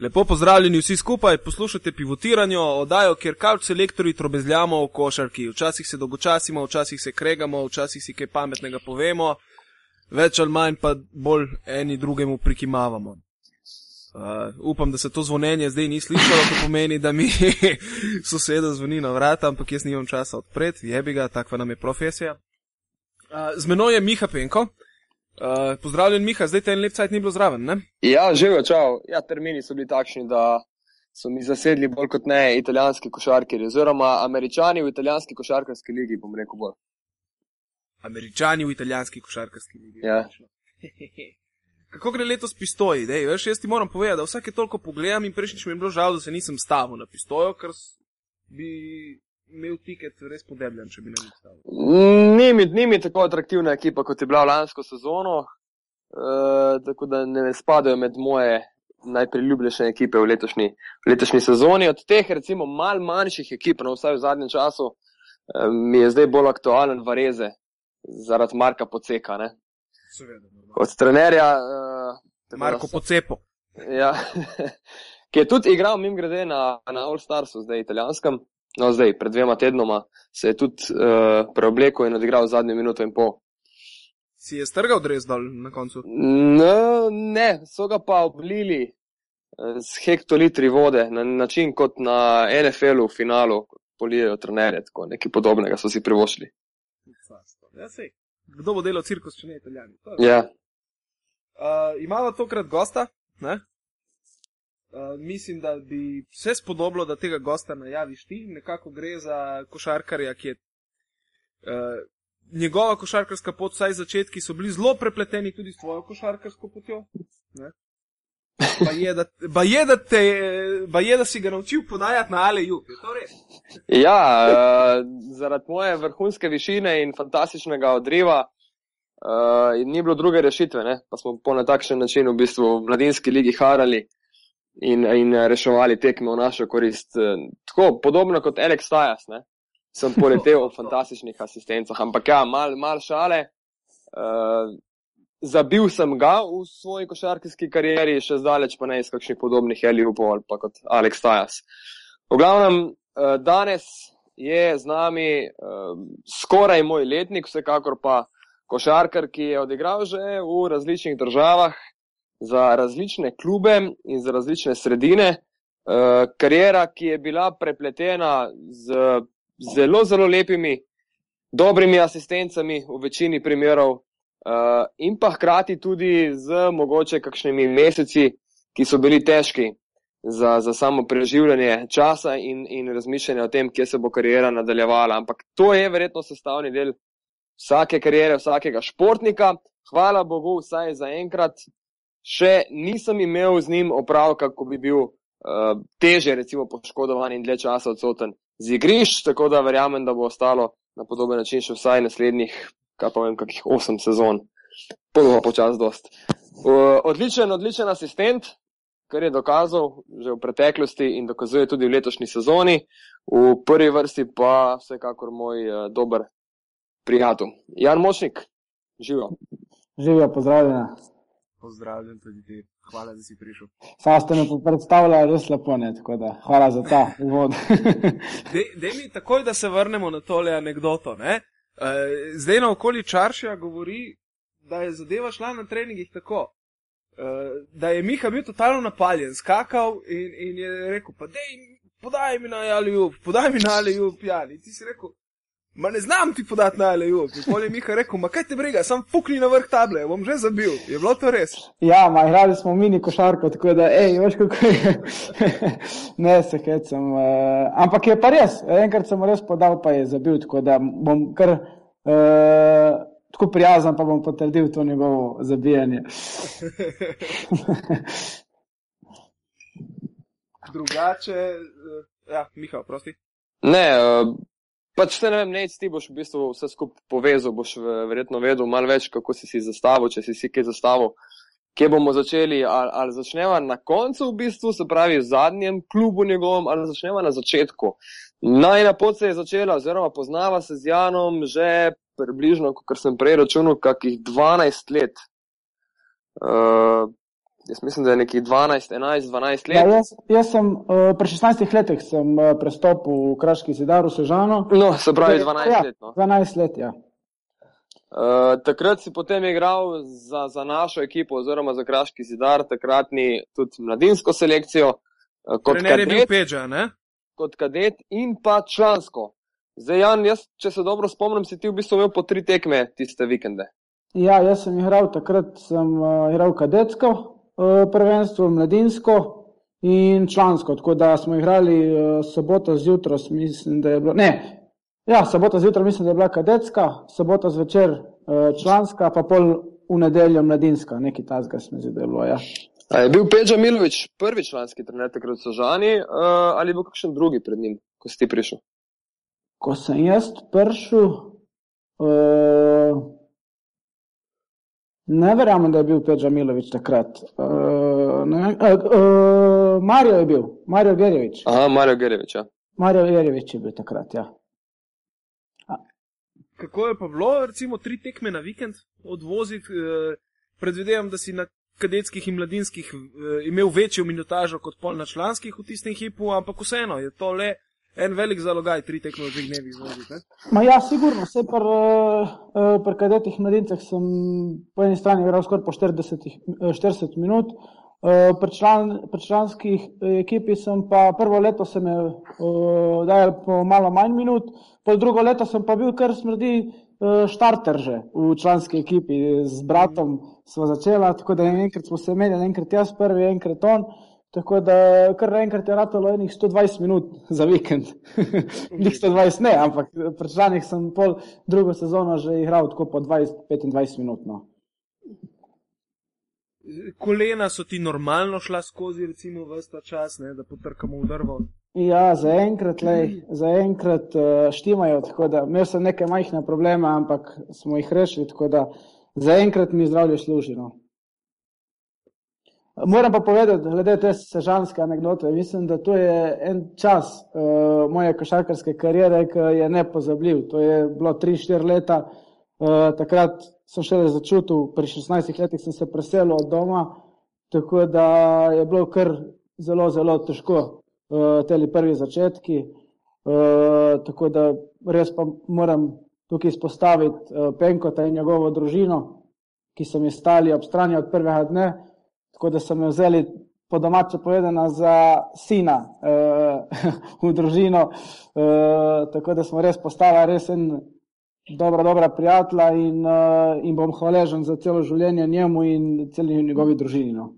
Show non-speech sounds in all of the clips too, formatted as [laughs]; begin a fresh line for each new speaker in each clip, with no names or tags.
Lepo pozdravljeni vsi skupaj, poslušate pivotiranje, oddajo, kjer kavč selektori trobezljamo v košarki. Včasih se dolgočasimo, včasih se kregamo, včasih si kaj pametnega povemo, več ali manj pa bolj eni drugemu prikimavamo. Uh, upam, da se to zvonjenje zdaj ni slišalo, to pomeni, da mi [laughs] soseda zvoni na vrata, ampak jaz nimam časa odpreti, jebi ga, takva nam je profesija. Uh, z menoj je Miha Penko. Uh, pozdravljen, Miha, zdaj te en lep cajt ni bilo zraven, ne?
Ja, živijo, čau. Ja, termini so bili takšni, da so mi zasedli bolj kot ne italijanski košarkari, oziroma američani v italijanski košarkarski ligi, bom rekel bolj.
Američani v italijanski košarkarski ligi.
Ja. [laughs]
Kako gre letos pistoji? Dej, veš, jaz ti moram povedati, da vsake toliko pogledam in prejšnjič mi je bilo žal, da se nisem stavil na pistojo, ker bi imel tiket res podebljen, če bi ne bil stavil.
Ni mi, ni mi tako atraktivna ekipa, kot je bila lansko sezono, uh, tako da ne spadajo med moje najpriljubljenejše ekipe v letošnji, v letošnji sezoni. Od teh, recimo, mal manjših ekip, no vsaj v zadnjem času, uh, mi je zdaj bolj aktualen Vareze zaradi Marka Poceka. Ne?
Seveda.
Od trenerja. Uh,
Marko Pocepo.
Ja, [laughs] ki je tudi igral, mim grede, na, na All Starsu, zdaj italijanskem. No, zdaj, pred dvema tednoma se je tudi uh, preoblekel in odigral zadnjo minuto in pol.
Si je strgal dres dol na koncu?
No, ne, so ga pa oblili uh, s hektolitri vode, na način kot na NFL-u v finalu, polijejo trenerje, tako nekaj podobnega so si privošili.
Ja, sej. Kdo bo delal cirkus, če ne italijani?
Ja.
Uh, imamo tokrat gosta, ne? Uh, mislim, da bi se spodobilo, da tega gosta najaviš ti. Nekako gre za košarkarja, ki je. Uh, njegova košarkarska pot, vsaj začetki, so bili zelo prepleteni tudi s tvojo košarkarsko potjo. Ne? Ba je, da, ba je, da, te, ba je, da si ga naučil podajati na Aleju.
Ja, uh, zaradi moje vrhunske višine in fantastičnega odriva uh, ni bilo druge rešitve. Ne? Pa smo po na takšen način v bistvu v mladinski ligi harali in, in reševali tekme v našo korist. Tako podobno kot Alex Tajas, ne? sem poletel v fantastičnih asistencah, ampak ja, mal, mal šale. Uh, zabil sem ga v svoji košarkarski karieri, še zdaleč pa ne iz kakšnih podobnih Heliupov ali pa kot Alex Tajas. V glavnem, uh, danes je z nami uh, skoraj moj letnik, vsekakor pa košarkar, ki je odigral že v različnih državah, za različne klube in za različne sredine. Uh, karijera, ki je bila prepletena z zelo, zelo lepimi, dobrimi asistencami v večini primerov, uh, in pa hkrati tudi z mogoče kakšnimi meseci, ki so bili težki za, za samo preživljanje časa in, in razmišljanje o tem, kje se bo karijera nadaljevala. Ampak to je verjetno sestavni del vsake karijere, vsakega športnika. Hvala Bogu, vsaj za enkrat, še nisem imel z njim opravka, ko bi bil uh, teže, recimo, poškodovan in dlje časa odsoten z igrišč, tako da verjamem, da bo ostalo na podoben način še vsaj naslednjih, kaj pa vem, kakih osem sezon, podobno počas dost. Uh, odličen, odličen asistent, kar je dokazal že v preteklosti in dokazuje tudi v letošnji sezoni, v prvi vrsti pa vsekakor moj uh, dober prijatelj. Jan Močnik, živijo.
Živijo, pozdravljena.
Pozdravljen tudi ti. Hvala, da si prišel.
Sam ste me predstavljali res lepo, ne, tako da hvala za ta uvod. [laughs]
Dej mi takoj, da se vrnemo na tole anegdoto. Ne? Uh, zdaj na okoli Čaršija govori, da je zadeva šla na treningih tako, uh, da je Miha bil totalno napaljen, skakal in, in je rekel, pa dej, podaj mi na Aliju, podaj mi na Aliju, pijani. Ti si rekel, Ma ne znam ti podati na LEU. Pol je Miha rekel, ma kaj te briga, sam fukni na vrh table, bom že zabil. Je bilo to res?
Ja, ma igrali smo mini košarko, tako da, hej, veš kako je. [laughs] ne, se hecam. Uh, ampak je pa res, enkrat sem res podal, pa je zabil, tako da bom kar uh, tako prijazen, pa bom potrdil to njegovo zabijanje. [laughs]
Drugače, uh, ja, Miha, prosti.
Ne, uh... Pač te ne vem, ne, ti boš v bistvu vse skupaj povezal, boš verjetno vedel malo več, kako si si zastavil, če si si kaj zastavil, kje bomo začeli, ali, ali začneva na koncu v bistvu, se pravi v zadnjem klubu njegovem, ali začneva na začetku. Najna pot se je začela, oziroma poznava se z Janom že približno, kot sem prej računal, kakih 12 let. Uh, jaz mislim, da je nekih 12, 11, 12 let.
Ja, jaz, jaz sem uh, pri 16 letih sem, uh, prestopil v Kraški zidar v Sežano.
No, se pravi 12
ja,
let. No.
12 let, ja.
Uh, takrat si potem igral za, za našo ekipo, oziroma za Kraški zidar, takratni tudi mladinsko selekcijo. Uh, kot,
Trener je bil
kadet,
Peča, ne?
kot kadet in pa člansko. Zdaj, Jan, jaz, če se dobro spomnim, si ti v bistvu imel po tri tekme tiste vikende.
Ja, jaz sem igral takrat, sem uh, igral kadetsko prvenstvo, mladinsko in člansko. Tako da smo igrali uh, soboto zjutraj, mislim, da je bilo. Ne, ja, soboto zjutraj mislim, da je bila kadetska, soboto zvečer uh, članska, pa pol v nedeljo mladinska, neki tazga se mi zdi, da je bilo. Ja.
A je bil Peđa Milovič prvi članski trener takrat v Sožani ali je bil kakšen drugi pred njim, ko si ti prišel?
Ko sem jaz prišel, uh, ne verjamem, da je bil Peđa Milovič takrat. Uh, ne, uh, uh, Marijo je bil, Marijo Gerjevič.
Aha, Marijo Gerevič. Ja.
Marijo Gerjevič je bil takrat, ja.
Kako je pa bilo, recimo, tri tekme na vikend odvoziti? Eh, predvidevam, da si na kadetskih in mladinskih eh, imel večjo minutažo kot pol na članskih v tistem hipu, ampak vseeno je to le en velik zalogaj, tri tekme v dveh dnevih zvoziti. ne?
Ma ja, sigurno, vse pri uh, pr kadetih mladincah sem po eni strani igral skoraj po 40, eh, 40 minut, uh, pri, član, pri članskih eh, ekipi sem pa prvo leto sem je uh, dajal po malo manj minut, pol drugo leto sem pa bil kar smrdi uh, štarter že v članski ekipi z bratom smo začela, tako da enkrat smo se menjali, enkrat jaz prvi, enkrat on. Tako da kar naenkrat je ratalo enih 120 minut za vikend. [laughs] Nik 120 ne, ampak pri članih sem pol drugo sezono že igral tako po 20-25 minut. No.
Kolena so ti normalno šla skozi, recimo, vsta čas, ne, da potrkamo v drvo.
Ja, zaenkrat, zaenkrat uh, štimajo, tako da imel sem neke majhne probleme, ampak smo jih rešili, tako da zaenkrat mi zdravje služi. No. Moram pa povedati, glede te sežanske anegdote, mislim, da to je en čas uh, moje košarkarske kariere, ki je nepozabljiv. To je bilo 3-4 leta, uh, takrat sem šele začutil, pri 16 letih sem se preselil od doma, tako da je bilo kar zelo, zelo težko, uh, te prvi začetki. Uh, tako da res pa moram tukaj izpostaviti uh, Penkota in njegovo družino, ki so mi stali ob strani od prvega dne tako da so me vzeli po domače povedano za sina uh, [laughs] v družino, uh, tako da smo res postala res en dobra, dobra prijatelja in, uh, in bom hvaležen za celo življenje njemu in celi njegovi družini. No.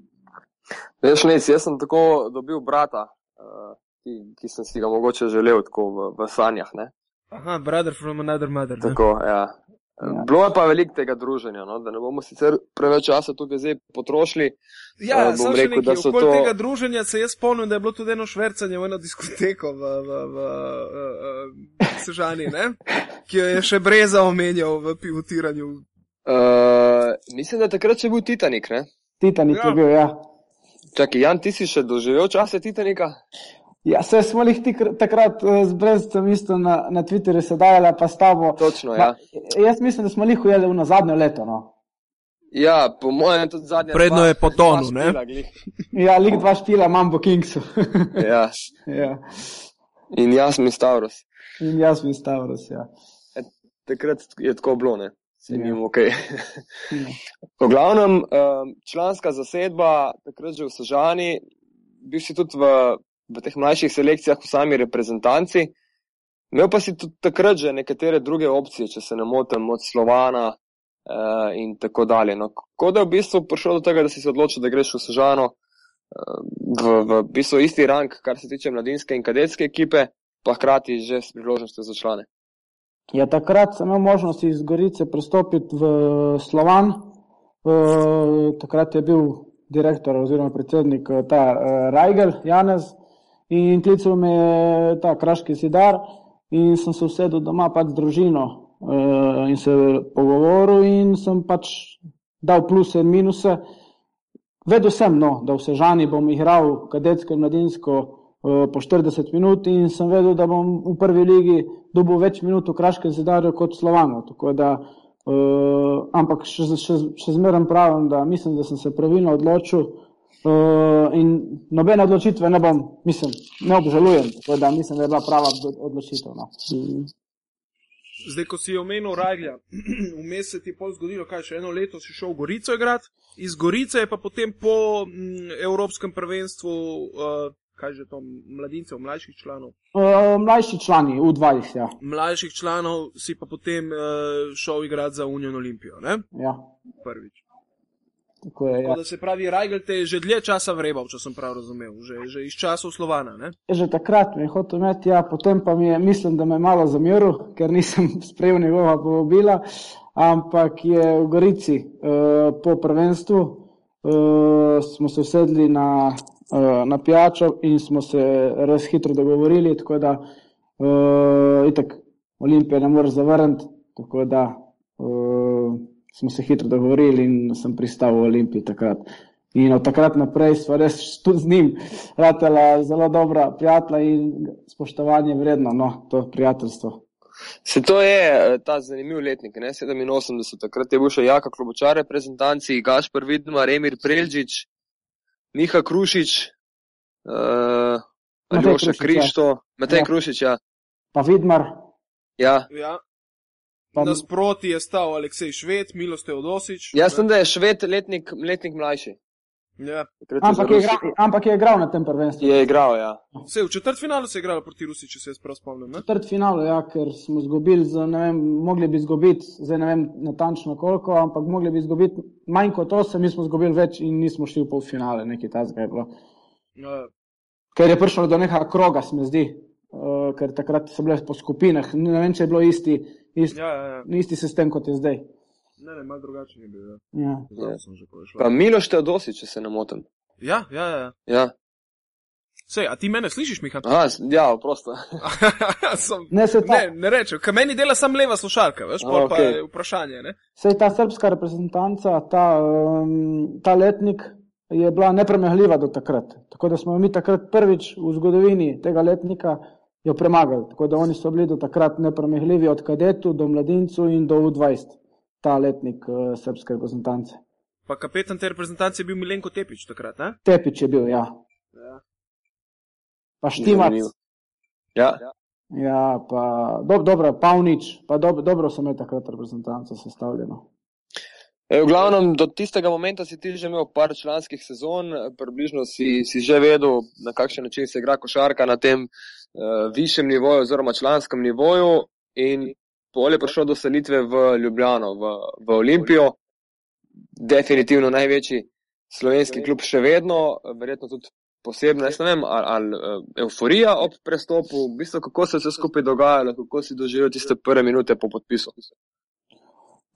Veš, nec, jaz sem tako dobil brata, uh, ki, ki sem si ga mogoče želel tako v, v sanjah. Ne?
Aha, brother from another mother. ne.
Tako, ja.
Ja.
Bilo je pa veliko tega druženja, no? da ne bomo sicer preveč časa tukaj zdaj potrošili.
Ja,
Eh, bom
samo
rekel, da
nekaj.
so
Okoli
to-
tega druženja se jaz spomnim, da je bilo tudi eno švrcanje v eno diskoteko v, v, v, v, v Sežani, ne? ki jo je še Breza omenjal v pivotiranju.
Uh, mislim, da je takrat še bil Titanik. Ne?
Titanik
Ja.
je bil, ja.
Čakaj, Jan, ti si še doživel čase Titanika?
Ja, se smo jih takrat eh, z Brezcem isto na, na Twitterju sedajala, pa s tabo.
Točno, ja.
Ma, jaz mislim, da smo jih ujeli v na zadnje leto. No.
Ja, po mojem tudi zadnje.
Predno
dva-
je potonil, ne?
špila glih.
Ja, lik dva špila, Mambo Kingsu. [laughs]
Ja,
ja.
in jaz mi Stavros.
In jaz bi Stavros, ja.
Takrat je tako bilo, ne? Se
Ja.
jim ok. V glavnem, um, članska zasedba, takrat že v Sežani, bil si tudi v, v teh mlajših selekcijah v sami reprezentanci. Imel pa si tudi takrat že nekatere druge opcije, če se ne motim, od Slovana uh, in tako dalje. No, kako da je v bistvu prišlo do tega, da si se odločil, da greš v Sežano uh, v, v bistvu isti rang, kar se tiče mladinske in kadetske ekipe, pa hkrati že s priložnostjo za člane.
Ja, takrat sem imel možnost iz Gorice prestopiti v Slovan. Uh, takrat je bil direktor oziroma predsednik eh, ta uh, Rajgel Janez in klical me je ta kraški zidar in sem se usedel doma pač z družino uh, in se pogovoril in sem pač dal pluse in minuse. Vedel sem, no, da v Sežani bom igral kadetsko in mladinsko uh, po 40 minut in sem vedel, da bom v prvi ligi dobil več minut v Kraškem zidarju kot Slovano. Tako da, uh, ampak še, še, še zmeraj pravim, da mislim, da sem se pravilno odločil. Uh, in nobene odločitve ne bom, mislim, ne obžalujem, tako da mislim, da je bila prava odločitev. No.
Zdaj, ko si omenil Rajlja, [clears throat] vmes se ti je pol zgodilo, kaj še eno leto si šel v Gorico igrati, iz Gorice je pa potem po m, Evropskem prvenstvu, uh, kaj že to, mladincev, mlajših članov.
Uh, mlajši člani, U20, ja.
Mlajših članov si pa potem uh, šel igrati za Union Olimpijo, ne?
ja.
Prvič.
Tako je, ja.
Tako da se pravi, Rajgl te je že dlje časa vrebal, če sem prav razumel, že, že iz časov Slovana, ne?
Že takrat me je hotel imeti, ja, potem pa mi je, mislim, da me je malo zamiril, ker nisem [laughs] sprejel njegova povabila, ampak je v Gorici uh, po prvenstvu uh, smo se usedli na, uh, na pijačo in smo se res hitro dogovorili, tako da uh, itak Olimpije ne moreš zavrniti, tako da uh, smo se hitro dogovorili in sem pristal v Olimpiji takrat. In od takrat naprej smo res tudi z njim ratela zelo dobra prijatelja in spoštovanje vredno, no, to prijateljstvo.
Se to je eh, ta zanimiv letnik, ne? 87. Takrat je bil še Jaka Klobočar, reprezentanci Gašpr Vidmar, Emir Prelžič, Miha Krušič, uh,
Matej
Aljoša
Krušič, ja.
Krišto, Matej
Ja.
Krušič, ja.
Pa Vidmar,
ja.
Ja.
Pa
Nasproti je stal Aleksej Šved, Miloš Teodosič.
Jaz sem, da je šved letnik, letnik mlajši.
Ja.
Ampak, je igral, ampak je igral na tem prvenstvu.
je igral, ja.
Vse v četrtfinalu se je igralo proti Rusi, če se jaz prav spomnim. Ne?
Četrt finalu, ja, ker smo izgubili, z, ne vem, mogli bi izgubiti, zdaj ne vem natančno koliko, ampak mogli bi izgubiti manj kot 8, mi smo izgubili več in nismo šli v polfinale, nekaj takega je bilo.
Ja.
Ker je prišlo do nekega kroga, se mi zdi, uh, ker takrat so bile po skupinah, ne vem, če je bilo isti, isti,
Ja, ja, ja.
isti sistem kot je zdaj.
Ne, ne, malo drugačen je bil. Ja.
Ja.
Zdaj šlo.
Pa Miloš Teodosič, če se ne motim.
Ja, ja, ja.
Ja,
Sej, a ti mene slišiš, Miha?
Aha, s- ja, prosto. [laughs]
Sem,
Ne,
ne, ne rečem, ker meni dela sam leva slušalka, veš,
A,
pol pa je vprašanje. Ne?
Sej ta srpska reprezentanca, ta, um, ta letnik je bila nepremagljiva do takrat. Tako da smo mi takrat prvič v zgodovini tega letnika jo premagali. Tako da oni so bili do takrat nepremagljivi od kadetu do mladincu in do U20, ta letnik uh, srpske reprezentance.
Pa kapetan te reprezentance je bil Milenko Tepič takrat, ne?
Tepič je bil, ja.
Ja.
Pa Štimac.
Ja,
Ja, pa dob, dobro, Pavnič, pa dob, dobro so imeli takrat reprezentanco sestavljeno.
E, v glavnem, do tistega momenta si ti že imel par članskih sezon, približno si, si že vedel, na kakšen način se igra košarka na tem višjem nivoju oziroma članskem nivoju in pol je prišlo do selitve v Ljubljano, v, v Olimpijo, definitivno največji slovenski klub še vedno, verjetno tudi posebno, jaz ne vem, ali, ali euforija ob prestopu, v bistvu kako se je vse skupaj dogajalo, kako si doživel tiste prve minute po podpisu.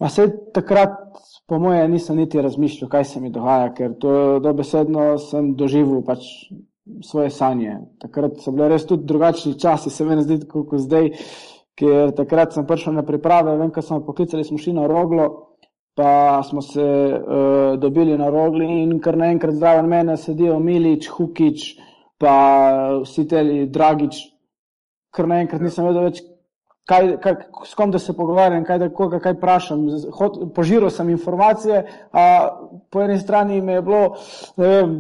Ma se takrat, po moje, nisem niti razmišljal, kaj se mi dogaja, ker to dobesedno sem doživel pač svoje sanje. Takrat so bile res tudi drugačni časi, se meni zdi, kot zdaj, ker takrat sem prišel na priprave, vem, ko smo poklicali, smo šli na roglo, pa smo se uh, dobili na rogli in kar naenkrat zraven mene sedijo Milič, Hukič, pa vsi teli Dragič, kar naenkrat nisem vedel več, kaj, kaj, s kom da se pogovarjam, kaj da koga kaj vprašam. Požiral sem informacije, a po eni strani mi je bilo, ne vem,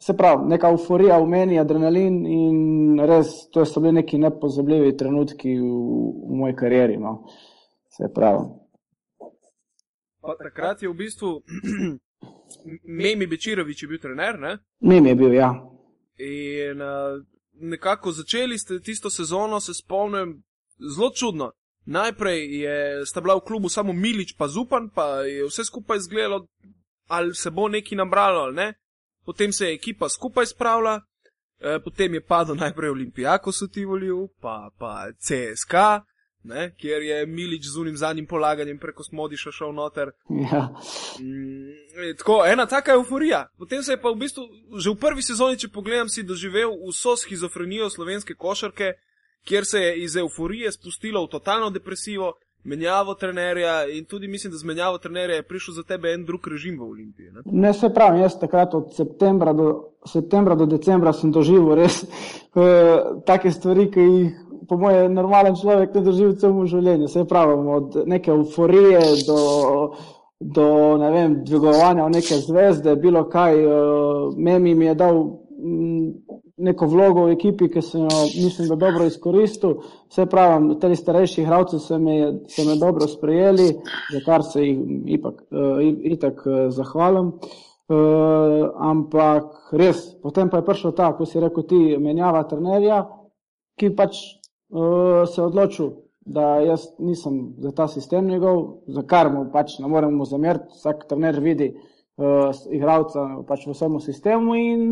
se pravi, neka euforija v meni, adrenalin in res, to so bili neki nepozabljivi trenutki v, v moji karieri. No. Se pravi.
Pa takrat je v bistvu [clears throat] Memi Bečirovič je bil trener, ne?
Mim je bil, ja.
In uh, nekako začeli ste tisto sezono, se spomnim, zelo čudno. Najprej je, sta bila v klubu samo Milič pa Zupan, pa je vse skupaj izgledalo, ali se bo neki nabralo ali ne. Potem se je ekipa skupaj spravila, eh, potem je padel najprej Olimpijako so ti volil, pa, pa CSK, ne, kjer je Milič z unim zadnjim polaganjem preko Smodiša šel noter.
ja.
Mm, tako, ena taka euforija. Potem se je pa v bistvu že v prvi sezoni, če pogledam, si doživel vso schizofrenijo slovenske košarke, kjer se je iz euforije spustilo v totalno depresivo, menjavo trenerja in tudi mislim, da z menjavo trenerja je prišel za tebe en drug režim v Olimpiji. Ne?
Ne se pravi, jaz takrat od septembra do, septembra do decembra sem doživel res uh, take stvari, ki jih po moje normalen človek ne doživi v celem življenju. Se pravi, od neke euforije do do ne vem, dvigovanja v neke zvezde, bilo kaj. Uh, Memi mi je dal neko vlogo v ekipi, ki sem jo, mislim, da dobro izkoristil. Vse pravim, te starejši igralci so me, so me dobro sprejeli, za kar se jim ipak, uh, itak uh, zahvalim. Uh, ampak res, potem pa je prišel ta, ko si rekel, ti menjava trenerja, ki pač uh, se odločil, da jaz nisem za ta sistem njegov, za kar mu pač ne moremo zameriti. Vsak trener vidi uh, igralca pač v vsem sistemu in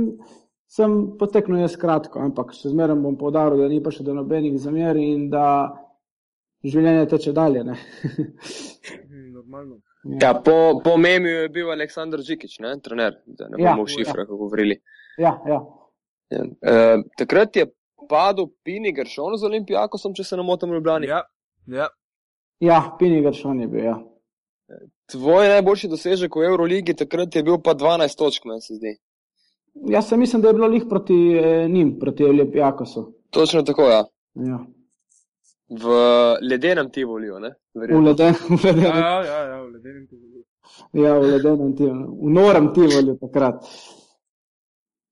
sem poteknil jaz kratko, ampak še zmeraj bom povdaril, da ni pa še do nobenih zamer in da življenje teče dalje. [laughs]
Normalno.
Ja, po, po memiju je bil Aleksandr Žikič, ne, trener, da ne
Ja,
bomo v šifrah
ja.
govorili.
Ja, ja.
Ja. E, takrat je padel Pini Gršon z Olimpijakosom, če se ne motim, v Ljubljani.
Ja, ja.
ja Pini Gršon je bil. Ja.
Tvoj najboljši dosežek v Euroligi takrat je bil pa 12 točk, meni se zdi.
Jaz sem mislim, da je bilo lih proti eh, njim, proti Olimpijakosu.
Točno tako, ja.
Ja.
V ledenem Tivoliju, ne?
V
Verjetno.
ledenem, v ledenem,
ja, ja, ja, v ledenem pogledu.
ja, v ledenem tivolu, v norem tivolu takrat.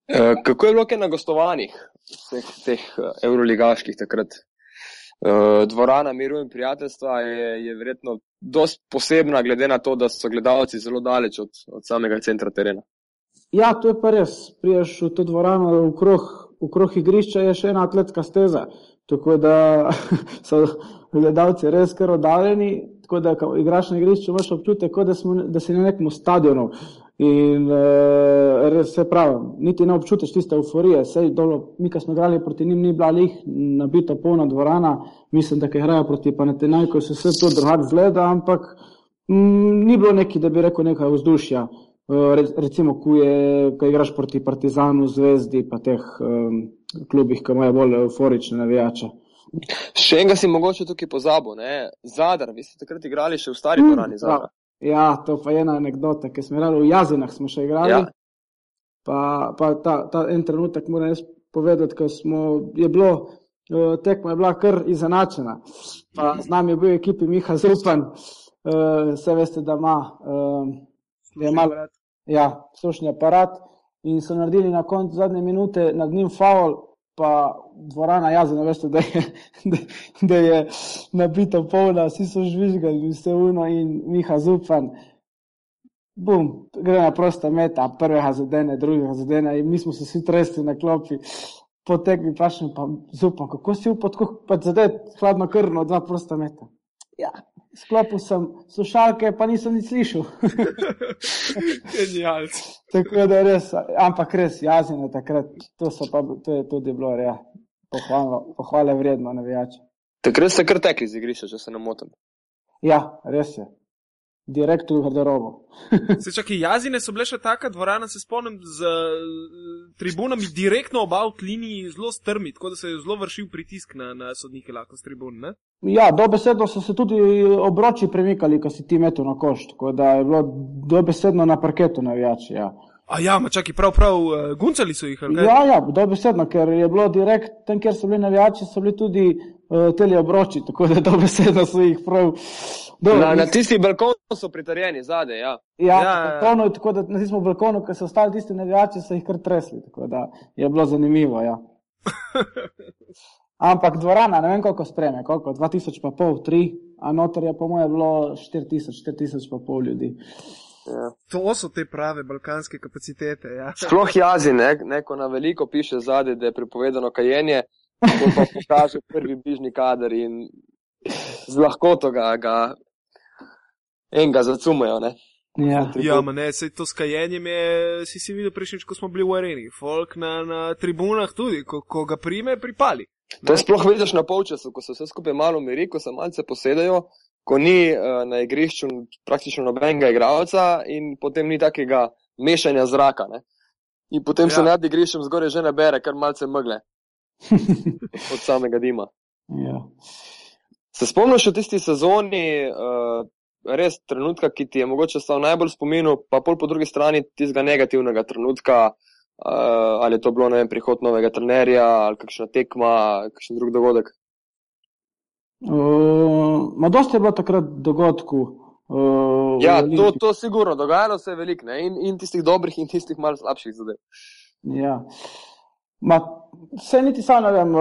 E, kako je bilo kaj na gostovanjih vseh teh eh, euroligaških takrat? E, dvorana miru in prijateljstva je, je verjetno dost posebna, glede na to, da so gledalci zelo daleč od, od samega centra terena.
Ja, to je pa res. Priješ v to dvorano, okrog, okrog igrišča je še ena atletska steza. Tako da [laughs] so gledalci res kar oddaljeni. Tako da, ko igraš na igrišču, imaš občutek, da, smo, da si na nekem stadionu. In uh, res se pravi, niti ne občutiš tiste euforije. Sej, dolo, mi, ki smo igrali proti njim, ni bila lih nabita polna dvorana. Mislim, da ki igrajo proti Panetinajku, se vse to drugače zgleda, ampak mm, ni bilo neki, da bi rekel, nekaj vzdušja. Recimo, ko, je, ko igraš proti Partizanu, Zvezdi, pa teh um, klubih, ki imajo bolj euforične navijače.
Še enega si mogoče tukaj pozabil, ne? Zadar, vi ste takrat igrali še v stari dvorani Zadar.
Ja, to pa je ena anekdota, ki smo igrali v Jazinah, smo še igrali.
Ja.
Pa, pa ta, ta en trenutek moram jaz povedati, ko smo, je bilo, eh, tekma je bila kar izenačena. Pa z nami je bil ekipi Miha Zupan, uh, vse veste, da ima, uh, je malo, ja, slušni aparat in so naredili na koncu zadnje minute nad njim faul, pa dvorana Jazina, veste, da je, [laughs] da, da je nabita polna, vsi so žvižgali, vse uno in Miha Zupan. Bum, gre na prosta meta, prvega zadene, drugega zadene in mi smo se vsi tresli na klopi. Potek mi pašem, pa zupam, kako si upal, tako pa zadet hladno krvno, dva prosta meta. Ja, sklopil sem slušalke, pa nisem nič slišal. [laughs] Tako da res, ampak res jazine takrat, to, so pa, to je tudi bilo, ja, pohvalno, pohvale vredno navijače.
Takrat ste kar tekli z igrišča, če se ne motim.
Ja, res je. Direkt v garderobo. [laughs]
Se čakaj, jazine so bile še taka dvorana, se spomnim, z eh, tribunami direktno oba v liniji zelo strmi, tako da se je zelo vršil pritisk na, na sodnike lahko s tribun. Ne?
Ja, dobesedno so se tudi obroči premikali, ko si ti metel na koš, tako da je bilo dobesedno na parketu navijači. Ja.
A ja, ma čakaj, prav, prav, uh, guncali so jih?
Ja, ja, dobesedno, ker je bilo direkt, tam, kjer so bili navijači, so bili tudi uh, teli obroči, tako da dobesedno so jih prav. Dobro,
Na, na tisti balkon so pritrjeni zadaj, ja.
Ja,
Ja,
ja,
ja.
balkonu, tako da na tistem balkonu, ko so ostali tisti navijači, so jih kar tresli, tako da je bilo zanimivo. Ja. [laughs] Ampak dvorana, ne vem koliko spreme, koliko, 2000 pa pol, 3, a noter je po mojem bilo 4000, 4000 pa pol ljudi.
ja.
To so te prave balkanske kapacitete. Ja. [laughs]
Sploh jazi, ne, neko na veliko piše zadaj, da je prepovedano kajenje, ko pa pokaže prvi bližnji kader in z lahkoto ga, ga enega zacumajo. Ne.
Ja.
Ja, ne, sej to s kajenjem je, si si videl prejšnjič, ko smo bili v areni. Folk na, na tribunah tudi, ko, ko ga prime, pripali.
To sploh vidiš na polčasu, ko se vse skupaj malo umiri, ko se malce posedajo, ko ni uh, na igrišču praktično nobenega igralca in potem ni takega mešanja zraka. Ne. In potem ja. se nad igriščem zgoraj že ne bere, kar malce megle [laughs] od samega dima.
ja.
Se spomniš v tisti sezoni, uh, res trenutka, ki ti je mogoče stal najbolj spominu, pa pol po drugi strani tistega negativnega trenutka, uh, ali je to bilo vem, prihod novega trenerja, ali kakšna tekma, kakšen drug dogodek.
Uh, ma dosti je bilo takrat dogodkov. Uh,
Ja, to, to sigurno, dogajalo se je veliko, ne? in, in tistih dobrih, in tistih malce slabših zadev.
Ja. Ma, vse niti sam ne vem,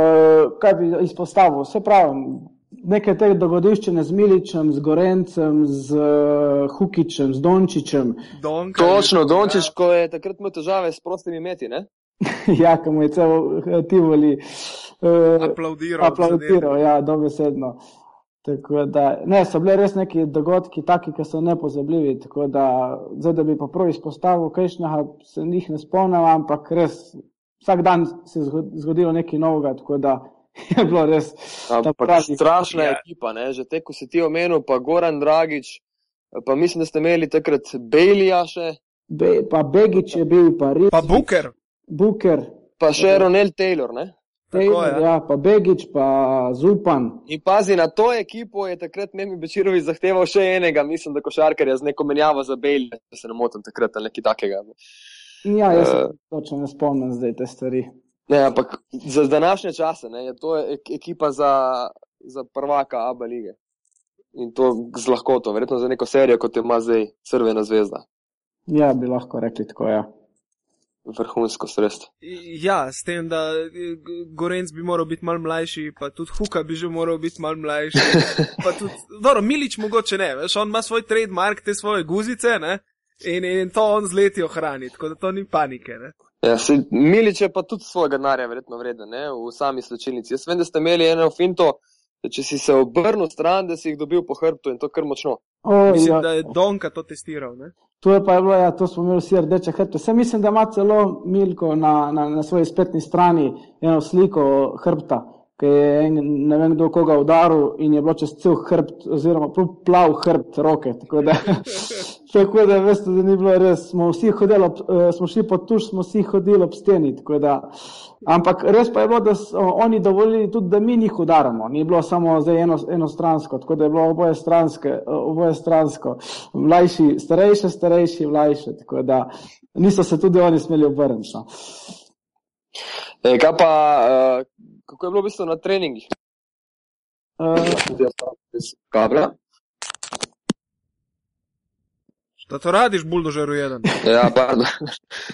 kaj bi izpostavil. Vse pravim, nekaj teh dogodivščine z Miličem, z Gorencem, z uh, Hukičem, z Dončičem.
Donka,
Točno,
ja.
Dončić, ko je takrat imel težave s prostimi meti, ne? [laughs]
ja, ki mu je cel eh, Tivoli uh,
Aplaudiral.
aplaudiral, ja, dobesedno. Tako da, ne, so bile res neki dogodki, taki, ki so nepozabljivi. Tako da, zdaj, da bi pa prav izpostavil, kajšnega se njih ne spomnim, ampak res vsak dan se je zgo- zgodilo nekaj novega, tako da [laughs] je bilo res. ta
Ampak strašna
Ja.
ja. ekipa, ne? že te, ko si ti omenil, pa Goran Dragič, pa mislim, da ste imeli takrat Bejlija še,
Be, pa Begič je bil, pa Ris,
Pa Buker.
Buker,
pa še Ronel Taylor. Ne?
Tako,
Taylor,
ja.
ja, pa Begič, pa Zupan.
In pazi, na to ekipo je takrat Memi Bečirovič zahteval še enega, mislim, da košarkarja z neko menjavo za Bejlija, če se ne motim takrat ali nekaj takega.
Ja, jaz se
Eh.
točno ne spomnim zdaj te stvari.
Ne, ampak za današnje čase ne, je to ek ekipa za, za prvaka ABA lige. In to z lahkoto, verjetno za neko serijo, kot ima zdaj Crvena zvezda.
Ja, bi lahko rekli tako, ja.
Vrhunsko sredstvo.
Ja, s tem, da eh, Gorenc bi moral biti mal mlajši, pa tudi Huka bi že moral biti mal mlajši. [laughs] Pa tudi, dobro, Milič mogoče ne, veš, on ima svoj trademark, te svoje guzice, ne? In, in to on z leti ohrani, tako da to ni panike, ne?
Ja, se, Milič je pa tudi svojega denarja verjetno vreden ne, v sami slčilnici. Jaz vem, da ste imeli eno finto, da če si se obrnil stran, da si jih dobil po hrbtu in to kar močno.
O,
Mislim,
ja.
da je Donka to testiral, ne?
To je pa je bilo, ja, to smo imeli vsi rdeče hrbte. Vse mislim, da ima celo Milko na, na, na svoji spletni strani eno sliko hrbta, ki je en, ne vem kdo koga udaril in je bilo čez cel hrbt, oziroma plav hrbt roke. Tako da, [laughs] tako da veste, da ni bilo res. Smo vsi hodili, ob, eh, smo šli pod tuš, smo vsi hodili ob steni. ampak res pa je bilo, da so oni dovolili tudi, da mi njih udaramo. Ni bilo samo eno, enostransko, tako da je bilo oboje, stranske, oboje stransko. Mlajši, starejši, starejši, mlajši. Tako da niso se tudi oni smeli obrniti. No.
E, kaj pa, uh, kako je bilo v bistvu na treningih?
Uh,
Kabla?
Da to radiš, buldožer jeden. [laughs]
Ja, pardon.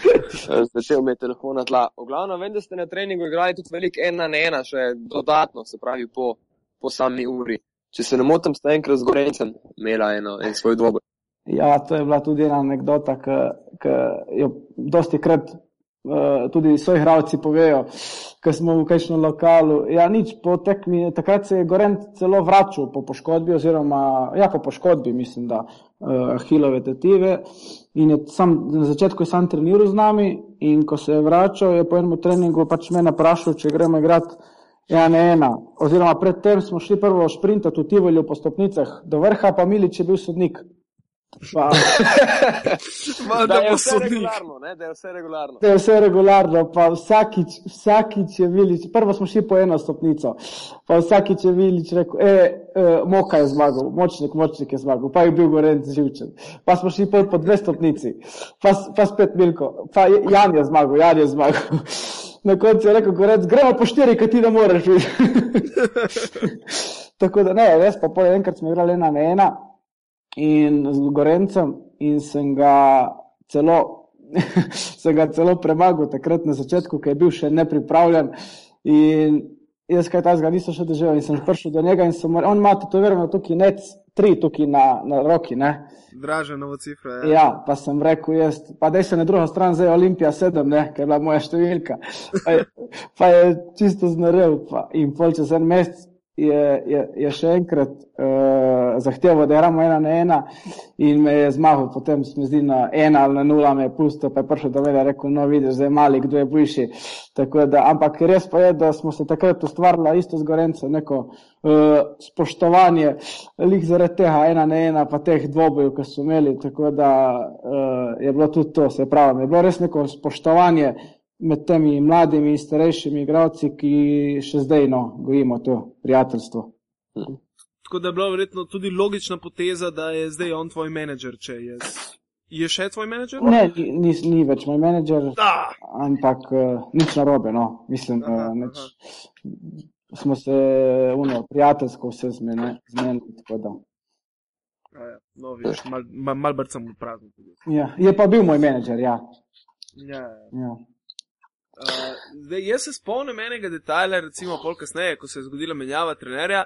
[laughs] Začel mi je telefon na tla. V glavnem, vem, da ste na treningu igrali tudi veliko ena na ena, še dodatno, se pravi po, po sami uri. Če se ne motim, ste enkrat z Gorencem imela eno, en svoj dvoboj.
Ja, to je bila tudi ena anekdota, ki jo dosti krat uh, tudi svoji igravci povejo, ko smo v kakšnem lokalu. Ja, nič, po tekmi, takrat se je Gorent celo vračal po poškodbi, oziroma ja, po poškodbi, mislim, da uh, Ahilove tetive. In je sam, na začetku je sam treniral z nami, in ko se je vračal, je po enem treningu pač me naprašal, če gremo igrati. Ja, ne ena. Oziroma, predtem smo šli prvo šprintati v Tivolju po stopnicah do vrha, pa Milič je bil sodnik. Pa, [laughs]
Malo
Da je vse regularno, ne, da je vse regularno.
Da je vse regularno, pa vsakič, vsakič je Vilič, prvo smo šli po eno stopnico, pa vsakič je Vilič rekel, e, e, Moka je zmagal, močnik, močnik je zmagal, pa je bil Gorenc živčen. Pa smo šli pol po dve stopnici, pa, pa spet Milko, pa je- Jan je zmagal, Jan je zmagal. [laughs] Na koncu je rekel Gorenc, gremo po štiri, kaj ti ne moreš. [laughs] Tako da ne, res pa pol enkrat smo igrali ena na ena in z Gorencem in sem ga celo, [laughs] sem ga celo premagal takrat na začetku, ker je bil še nepripravljen. In jaz kaj tazga nisem še doživel in sem prišel do njega in sem, mu- on ima tetovirano tukaj nec, tri tukaj na, na roki, ne.
Draže novo cifra. Ja.
Ja, pa sem rekel, jaz, pa da se na drugo stran zdaj Olimpija sedem, ne, ker je bila moja številka. Pa je, pa je čisto znorel. Pa, in pol čez en mesec je, je, je še enkrat uh, zahteval, da igramo ena na ena in me je zmagal, potem se mi zdi na ena ali na nula me je pustil, pa je prišel do mene in rekel, no vidiš, zdaj mali, kdo je boljši. Tako da, ampak res pa je, da smo se takrat ustvarili isto z Gorenco, neko uh, spoštovanje, lik zaradi tega ena na ena, pa teh dvobojev, ki so imeli, tako da uh, je bilo tudi to, se pravi, je bilo res neko spoštovanje med temi mladimi in starejšimi igravci, ki še zdaj no, gojimo to prijateljstvo.
Tako da je bila verjetno tudi logična poteza, da je zdaj on tvoj menedžer, če je. Je še tvoj menedžer?
Ne, ni, ni, več moj menedžer,
Da!
ampak uh, nič narobe, no, mislim,
Aha,
uh, nič. Smo se uno, prijateljsko vse zmenili, tako da.
Ja, no, vidiš, mal, mal, mal brcam v prazno.
Ja. Je pa bil moj menedžer, ja.
Ja, ja.
ja.
Uh, zdaj, jaz se spomnim enega detajla, recimo pol kasneje, ko se je zgodila menjava trenerja,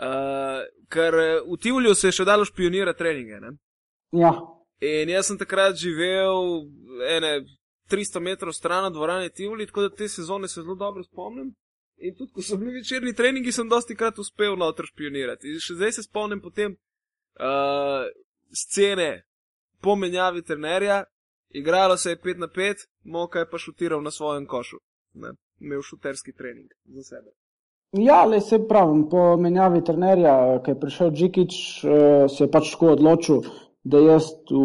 uh, ker v Tivlju se je še dalo špionirati treninge. Ne?
ja.
In jaz sem takrat živel ene 300 metrov stran od dvorane Tivoli, tako da te sezone se zelo dobro spomnim. In tudi, ko so bili večerni treningi, sem dosti krat uspel noter špionirati. In še zdaj se spomnim potem uh, scene po menjavi trenerja, igralo se je 5 na 5, Moka je pa šutiral na svojem košu. Ne? Imel šuterski trening za sebe.
Ja, le se pravim, po menjavi trenerja, ki je prišel Džikič, eh, se je pač tako odločil, da jaz v,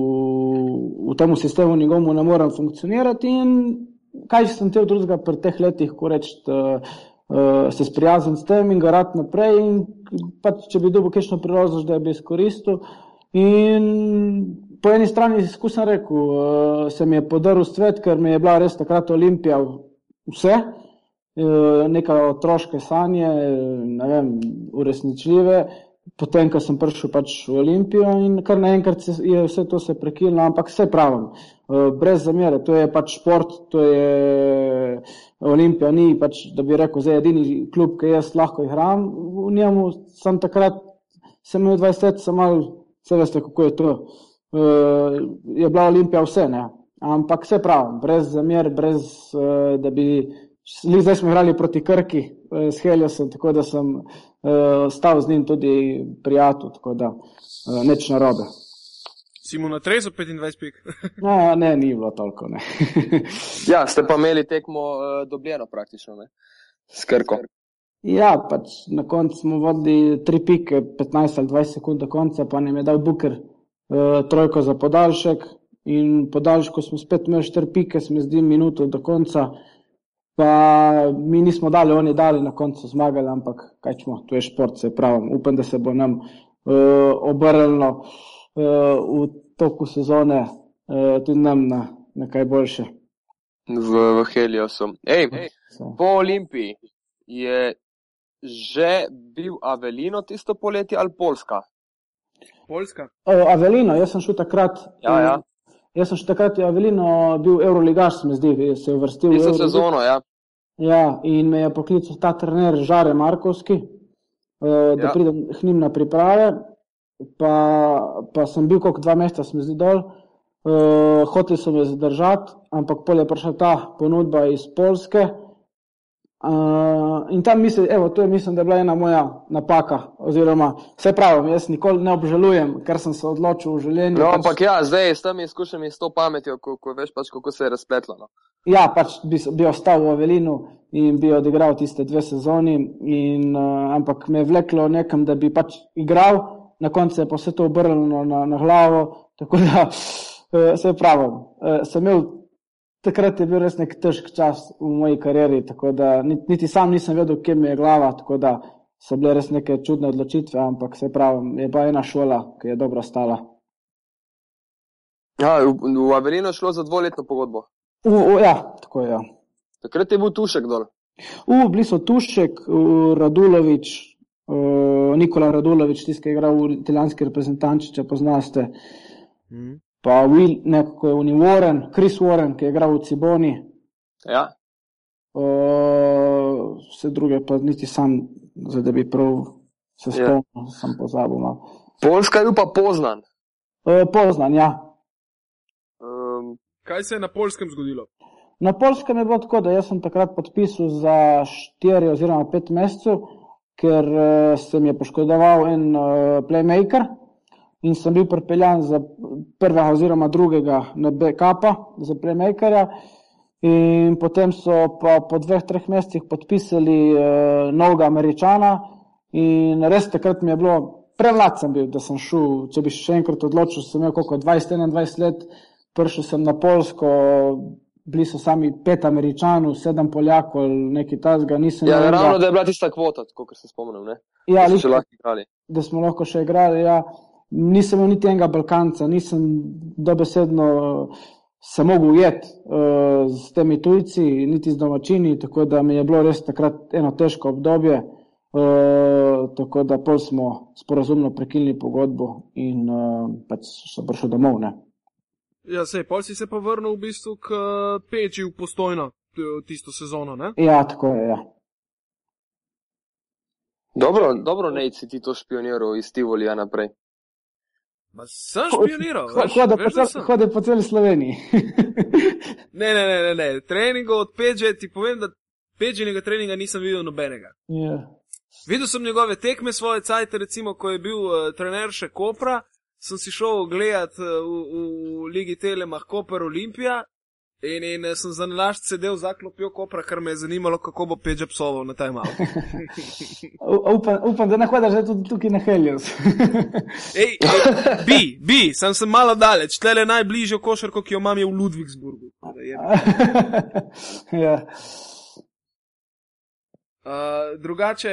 v tem sistemu njegovu ne morem funkcionirati in kaj sem te drugega pri teh letih, ko reči, uh, se sprijazen s tem in ga rad naprej in pač, če bi dobil kakšno priložnost, da bi izkoristil. In po eni strani, izkusen rekel, uh, se mi je podaril svet, ker mi je bila res takrat Olimpija vse, uh, neka otroške sanje, ne vem, uresničljive. Potem, ko sem prišel pač v Olimpijo in kar naenkrat se- je vse to se prekinilo, ampak vse pravim, eh, brez zamere, to je pač šport, to je Olimpija, ni pač, da bi rekel, zdaj edini klub, ki jaz lahko igram, v njemu sem takrat, sem imel 20 let, sem mal, vse veste, kako je to, Eh, je bila Olimpija vse, ne, ampak vse pravim, brez zamer, brez, eh, da bi, zdaj smo igrali proti Krki eh, s Heliosom, tako da sem stal z njim tudi prijatelj, tako da neč narobe.
Si mu na trezu 25 pik. [laughs]
No, ne, ni bilo toliko. Ne. [laughs]
Ja, ste pa imeli tekmo uh, dobljeno praktično, ne? S Krko.
ja, pač na koncu smo vodili tri pike, 15 ali 20 sekund do konca, pa nam je dal Buker uh, trojko za podaljšek in podaljšku smo spet imeli štiri pike, se mi zdi minuto do konca. Pa mi nismo dali, oni dali na koncu zmagali, ampak kaj čemo, to je šport, se pravim. Upam, da se bo nam uh, obrnilo uh, v toku sezone uh, tudi nam na, na kaj boljše.
V, v Heliosu. Ej,
So.
po Olimpiji je že bil Avelino tisto poletje ali Poljska?
Poljska.
Uh, Avelino, jaz sem šel takrat.
Ja, ja.
Jaz sem šel takrat, je Avelino bil Euroligaš, se mi zdi, se je uvrstil. v
Tisto sezono, ja.
Ja, in me je poklical ta trener Žare Markovski, eh, da
Ja.
pridem k njim na priprave. Pa, pa sem bil kot dva meseca, se mi zdi dol. Uh, hoteli so me zadržati, ampak pol je prišla ta ponudba iz Polske. Uh, in tam mislim, evo, to je mislim, da je bila ena moja napaka. Oziroma, vse pravim, jaz nikoli ne obžalujem, ker sem se odločil v življenju.
No,
pač-
ampak ja, zdaj s temi izkušnjami, s to pametjo, ko, ko veš pač, kako se je razpletlo. No.
Ja, pač bi, bi ostal v Avelinu in bi odigral tiste dve sezoni, in, uh, ampak me je vleklo nekam, da bi pač igral, na koncu je pa vse to obrnjeno na, na glavo. Tako da uh, se pravim, uh, sem imel. Takrat je bil res nek težek čas v moji karieri, tako da niti, sam nisem vedel, kje mi je glava, tako da so bile res neke čudne odločitve, ampak se pravim, je pa ena šola, ki je dobro stala.
Ja, v, v Avelino je šlo za dvoletno pogodbo.
U, u, ja, tako je. Ja.
Takrat je bil tušek dol.
U, bili so Tušek, Radulovič, uh, Nikola Radulovič, tisti, ki je igral v italijanski reprezentanči, če poznaste,
Mm.
Pa Will, nekako je Uni Warren, Chris Warren, ki je igral v Ciboni,
Ja.
uh, vse druge pa niti sam, zdaj da bi prav se
Ja.
spomnil, sem pozabil. malo.
Poljska je bil pa poznan.
Uh, poznan, ja.
Um,
Kaj se je na polskem zgodilo?
Na polskem je bilo tako, da jaz sem takrat podpisal za 4 oziroma 5 mesecev, ker uh, se mi je poškodoval en uh, playmaker in sem bil pripeljan za prvega oziroma drugega na backupa za playmakerja. In potem so pa po dveh, treh mesecih podpisali uh, novega američana in res takrat mi je bilo, premlad sem bil, da sem šel, če bi še enkrat odločil, sem imel koliko 20-21 let, prišel sem na Polsko, bili so sami pet američanov, sedem poljakov, neki tazga, nisem
ja,
enega-
ravno da je bila tista kvota, kot se spomnim, ne?
ja,
Da še lahko igrali.
da smo lahko še igrali. Ja. Nisem imel niti enega Balkanca, nisem dobesedno se mogel ujeti uh, s temi tujci, niti z domačini, tako da mi je bilo res takrat eno težko obdobje. Uh, tako da pol smo sporazumno prekinili pogodbo in uh, pač so prišli domov. Ne.
Ja, sej, pol si se pa vrnil v bistvu k peči v postojno tisto sezono, ne?
Ja, tako je, ja.
Dobro, dobro ne si ti to špioniral iz Tivolija naprej.
Ma sem špioniral.
Hodi po celi Sloveniji. [laughs]
ne, ne, ne, ne, ne. Treningov od Peđe ti povem, da Peđenega treninga nisem videl nobenega.
Yeah.
Ja. Videl sem njegove tekme svoje cajte, recimo, ko je bil uh, trener še Kopra, sem si šel gledat uh, v, v Ligi Telemah Koper Olimpija in, in uh, sem za nalašč sedel za klopjo Kopra, ker me je zanimalo, kako bo Peđa psoval na taj mal. [laughs]
upam, upam, da ne hodaš tudi tukaj na Helios. [laughs]
ej, ej, bi, bi, sem se malo daleč, tle je najbližjo košarko, ki jo imam je v Ludvigsburgu. [laughs]
ja.
Uh, drugače,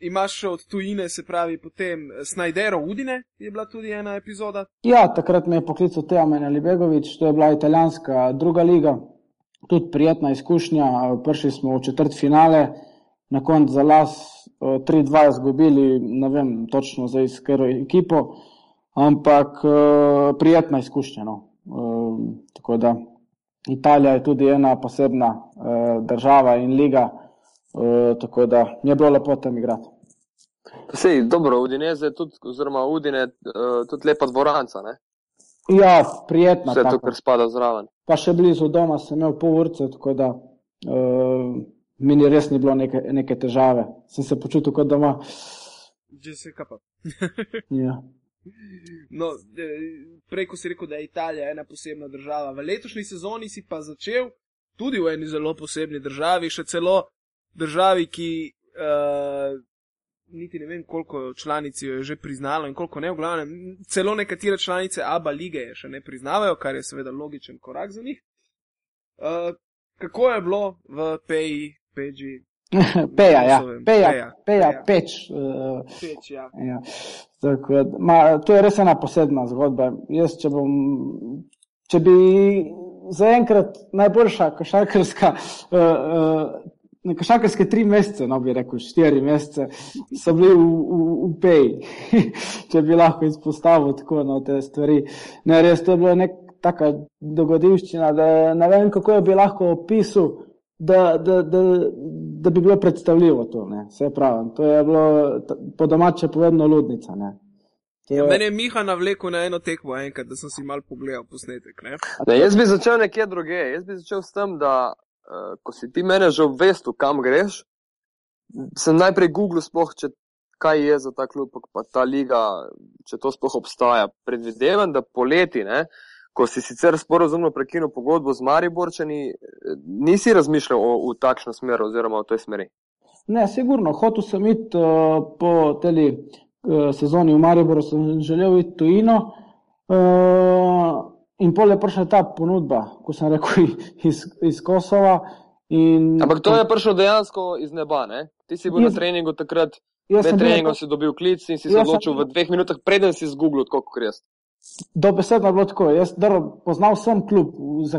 imaš še od tujine, se pravi, potem Snajdero Udine, je bila tudi ena epizoda.
Ja, takrat me je poklical Teomen Alibegovič, to je bila italijanska druga liga, tudi prijetna izkušnja. Prišli smo v četrt finale, na koncu za las 3-2 izgubili, ne vem točno za iskero ekipo, ampak prijetna izkušnja. No. Tako da Italija je tudi ena posebna država in liga. Uh, tako da mi je bilo lepo tam igrati.
Sej, dobro, Udineze je tudi, oziroma Udine, uh, tudi lepa dvoranca. Ne?
Ja, prijetna.
Vse to, kar spada zraven.
Pa še blizu doma sem imel pol urce, tako da uh, mi ni res ni bilo neke, neke težave. Sem se počutil kot doma.
Že se kapa. [laughs]
ja.
No, prej, ko si rekel, da je Italija ena posebna država, v letošnji sezoni si pa začel tudi v eni zelo posebni državi, še celo državi, ki uh, niti ne vem, koliko članic jo je že priznalo in koliko ne, v glavnem, celo nekatere članice ABA lige je še ne priznavajo, kar je seveda logičen korak za njih. Uh, kako je bilo v Peji, Peji? [laughs]
Peja, ja, peja, peja, peja, peč. Uh,
peč ja.
ja. Tako, ma, to je res ena posebna zgodba. Jaz, če, bom, če bi zaenkrat najboljša košarkarska uh, uh, Nekašakarske tri mesece, no bi rekel, štiri mesece, so bili v, v, v peji, [laughs] če bi lahko izpostavil tako no, te stvari. Ne, res to je bila neka taka dogodivščina, da ne vem, kako jo bi lahko opisal, da, da, da, da bi bilo predstavljivo to. Ne. Vse pravim, to je bilo po domače povedno ludnica. Ne.
Ja, meni je Miha navlekel na eno tekmo, enkrat, da sem si mal pogledal posnetek. Ne?
Ne, jaz bi začel nekje druge. Jaz bi začel s tem, da ko si ti mene že obvestil, kam greš, sem najprej Google spoh, če kaj je za ta klub, pa ta liga, če to sploh obstaja. Predvidevam, da poleti, ne, ko si sicer sporozumno prekinil pogodbo z Mariborčani, nisi razmišljal o, v takšno smer oziroma v tej smeri.
Ne, sigurno, hotel sem iti uh, po teli uh, sezoni v Mariboru, sem želel iti tujino. Uh, In pol je prišla ta ponudba, ko sem rekel, [laughs] iz, iz Kosova. In...
Ampak to je prišlo dejansko iz neba, ne? Ti si bil jaz, na treningu takrat, pred treningom si dobil klic in si se odločil sem... v dveh minutah, preden si zgooglil, kako res.
Dobesedno je bilo tako. Jaz dobro, poznal sem klub,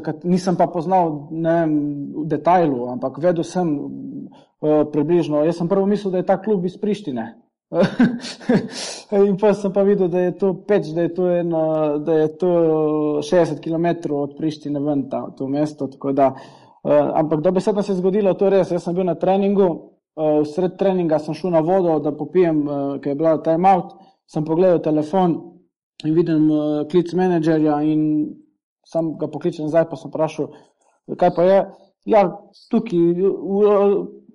kat... nisem pa poznal vem, v detajlu, ampak vedel sem uh, približno. Jaz sem prvo mislil, da je ta klub iz Prištine. [laughs] in pa sem pa videl, da je to peč, da je to, eno, da je to 60 km od Prištine ven, ta, to mesto. Da, uh, ampak da bi se se zgodilo, to je res. Jaz sem bil na treningu, uh, sred treninga sem šel na vodo, da popijem, uh, ker je bila time out, sem pogledal telefon in vidim uh, klic menedžerja in sam ga pokličem nazaj, pa sem vprašal, kaj pa je. Ja, tukaj,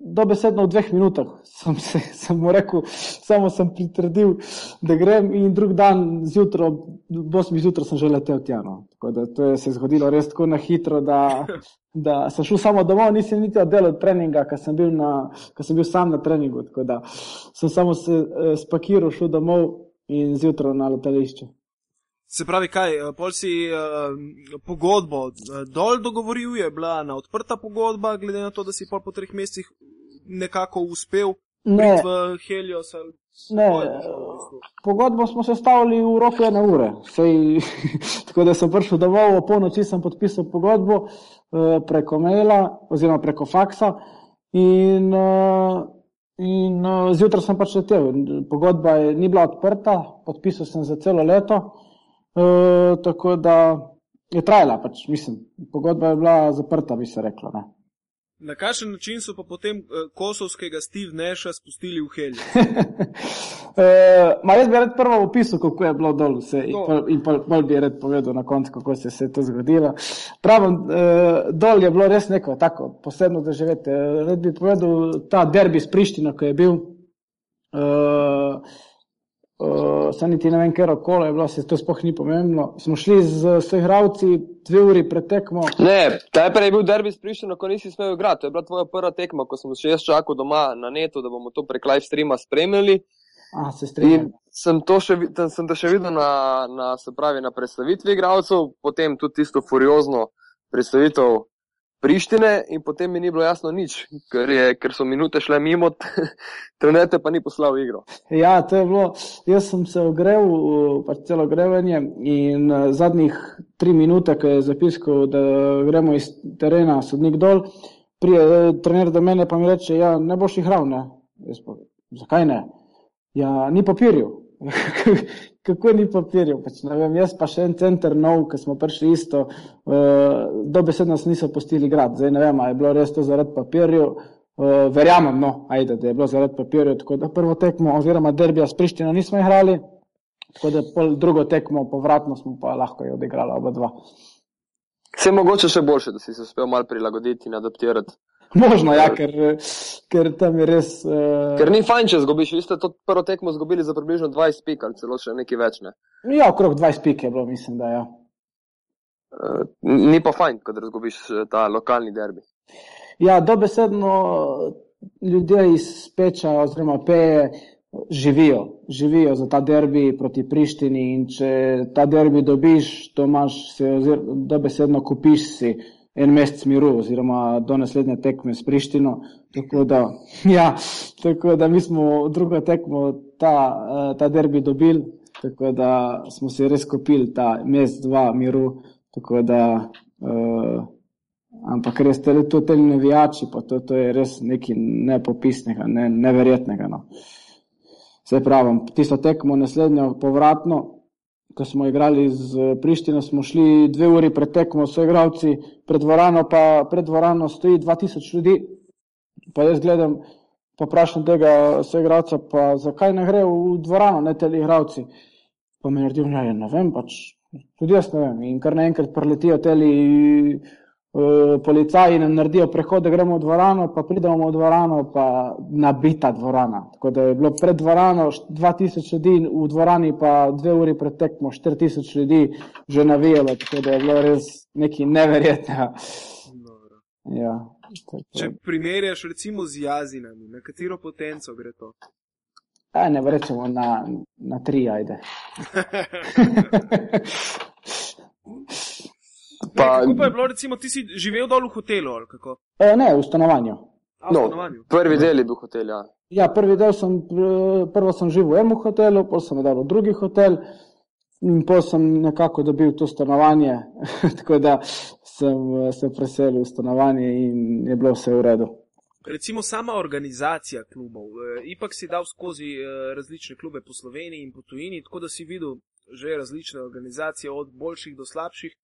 dobesedno v dveh minutah sem, se, [laughs] sem mu rekel, samo sem pritrdil, da grem in drug dan zjutraj, v 8 zjutraj sem že letel tja. No. Tako da to je se zgodilo res tako na hitro, da, da sem šel samo domov, nisem niti oddelal treninga, ker sem, sem bil sam na treningu. Tako da sem samo se eh, spakiral, šel domov in zjutraj na letališče.
Se pravi, kaj, eh, pol si uh, pogodbo dol dogovoril, je bila na odprta pogodba, glede na to, da si pol po treh mesecih nekako uspel
ne.
v Helios?
Ne, pogodbo smo se stavili v roku ene ure. Sej, [laughs] tako da sem prišel domov, v polnoči sem podpisal pogodbo uh, preko maila oziroma preko faksa in uh, In uh, zjutraj sem pač letel. Pogodba je, ni bila odprta, podpisal sem za celo leto, uh, tako da je trajala. Pač, mislim, pogodba je bila zaprta, bi se reklo. Ne.
Na kakšen način so pa potem uh, kosovskega Steve Neša spustili v Heljo? [laughs]
uh, jaz bi rad prvo opisal, kako je bilo dol vse in, pol, in pol, pol bi rad povedal na koncu, kako se je to zgodilo. Pravim, uh, dol je bilo res neko tako posebno doživeti. Rad bi povedal ta derbi s Prištino, ko je bil. Uh, Uh, Saj niti ne vem, ker okolo je bilo, se to sploh ni pomembno. Smo šli z soigravci dve uri pred tekmo.
Ne, najprej je bil derbi sprišen, ko nisi smel igrati. To je bila tvoja prva tekma, ko sem še jaz čakal doma na netu, da bomo to prek live streama spremljali.
A, se strinjam.
Sem to še, sem to še videl na, na, pravi, na predstavitvi igralcev, potem tudi tisto furiozno predstavitev Prištine in potem mi ni bilo jasno nič, ker, je, ker so minute šle mimo, [laughs] trenete pa ni poslal igro.
Ja, to je bilo. Jaz sem se ogreval, pač celo grevanje in uh, zadnjih tri minute, ko je zapiskal, da gremo iz terena, sodnik dol, prije uh, trener do mene pa mi reče, ja, ne boš igral, ne. Pa, zakaj ne? Ja, ni papirju. [laughs] kako ni papirjev. Pač, vem, jaz pa še en center nov, ki smo prišli isto, uh, dobesedno nas niso pustili grad. Zdaj ne vem, ali je bilo res to zaradi papirjev. Uh, verjamem, no, ajde, da je bilo zaradi papirjev. Tako da prvo tekmo, oziroma derbija s Prištino nismo igrali, tako da pol drugo tekmo, povratno smo pa lahko jo odigrali oba dva.
Vse mogoče še boljše, da si se uspel malo prilagoditi in adaptirati.
Možno, ja, ker, ker tam je res. Uh...
Ker ni fajn, če zgubiš. Vi ste to prvo tekmo zgubili za približno 20 pik ali celo še nekaj več. Ne?
Ja, okrog 20 pik je bilo, mislim, da je. Ja.
Uh, ni pa fajn, ko zgubiš eh, ta lokalni derbi.
Ja, dobesedno ljudje iz Peča oziroma Peje živijo, živijo za ta derbi proti Prištini in če ta derbi dobiš, to imaš se, oziroma dobesedno kupiš si en mesec miru, oziroma do naslednje tekme s Prištino. Tako da, [laughs] ja, tako da mi smo drugo tekmo ta, eh, ta derbi dobili, tako da smo se res kupili ta mesec, dva miru. Da, uh, ampak res te to te nevijači, pa to, to je res nekaj nepopisnega, ne, neverjetnega. No. Se pravim, tisto tekmo naslednjo povratno ko smo igrali z Prištino, smo šli dve uri pred tekmo, so igravci pred dvorano, pa pred dvorano stoji 2000 ljudi. Pa jaz gledam, pa vprašam tega soigravca, pa zakaj ne gre v dvorano, ne te igravci. Pa mi naredijo, ja, ne vem, pač tudi jaz ne vem. In kar naenkrat preletijo teli. Eh, policaji nam naredijo prehod, da gremo v dvorano, pa pridemo v dvorano, pa nabita dvorana. Tako da je bilo pred dvorano 2000 ljudi, v dvorani pa dve uri pred tekmo 4000 ljudi že navijalo, tako da je bilo res nekaj neverjetnega. Ja,
Če primerjaš recimo z jazinami, na katero potenco gre to?
Ja, ne rečemo na, na tri, ajde. [laughs] [laughs]
Pa, ne, kako pa je bilo, recimo, ti si živel dol v hotelu?
E, ne, v stanovanju.
A, v stanovanju.
No, prvi del je bil hotel. Ja,
ja prvi del sem, prvo sem živel v enem hotelu, potem sem dal v drugi hotel in potem sem nekako dobil to stanovanje. [laughs] tako da sem se preselil v stanovanje in je bilo vse v redu.
Recimo sama organizacija klubov. E, ipak si dal skozi različne klube po Sloveniji in po tujini, tako da si videl že različne organizacije, od boljših do slabših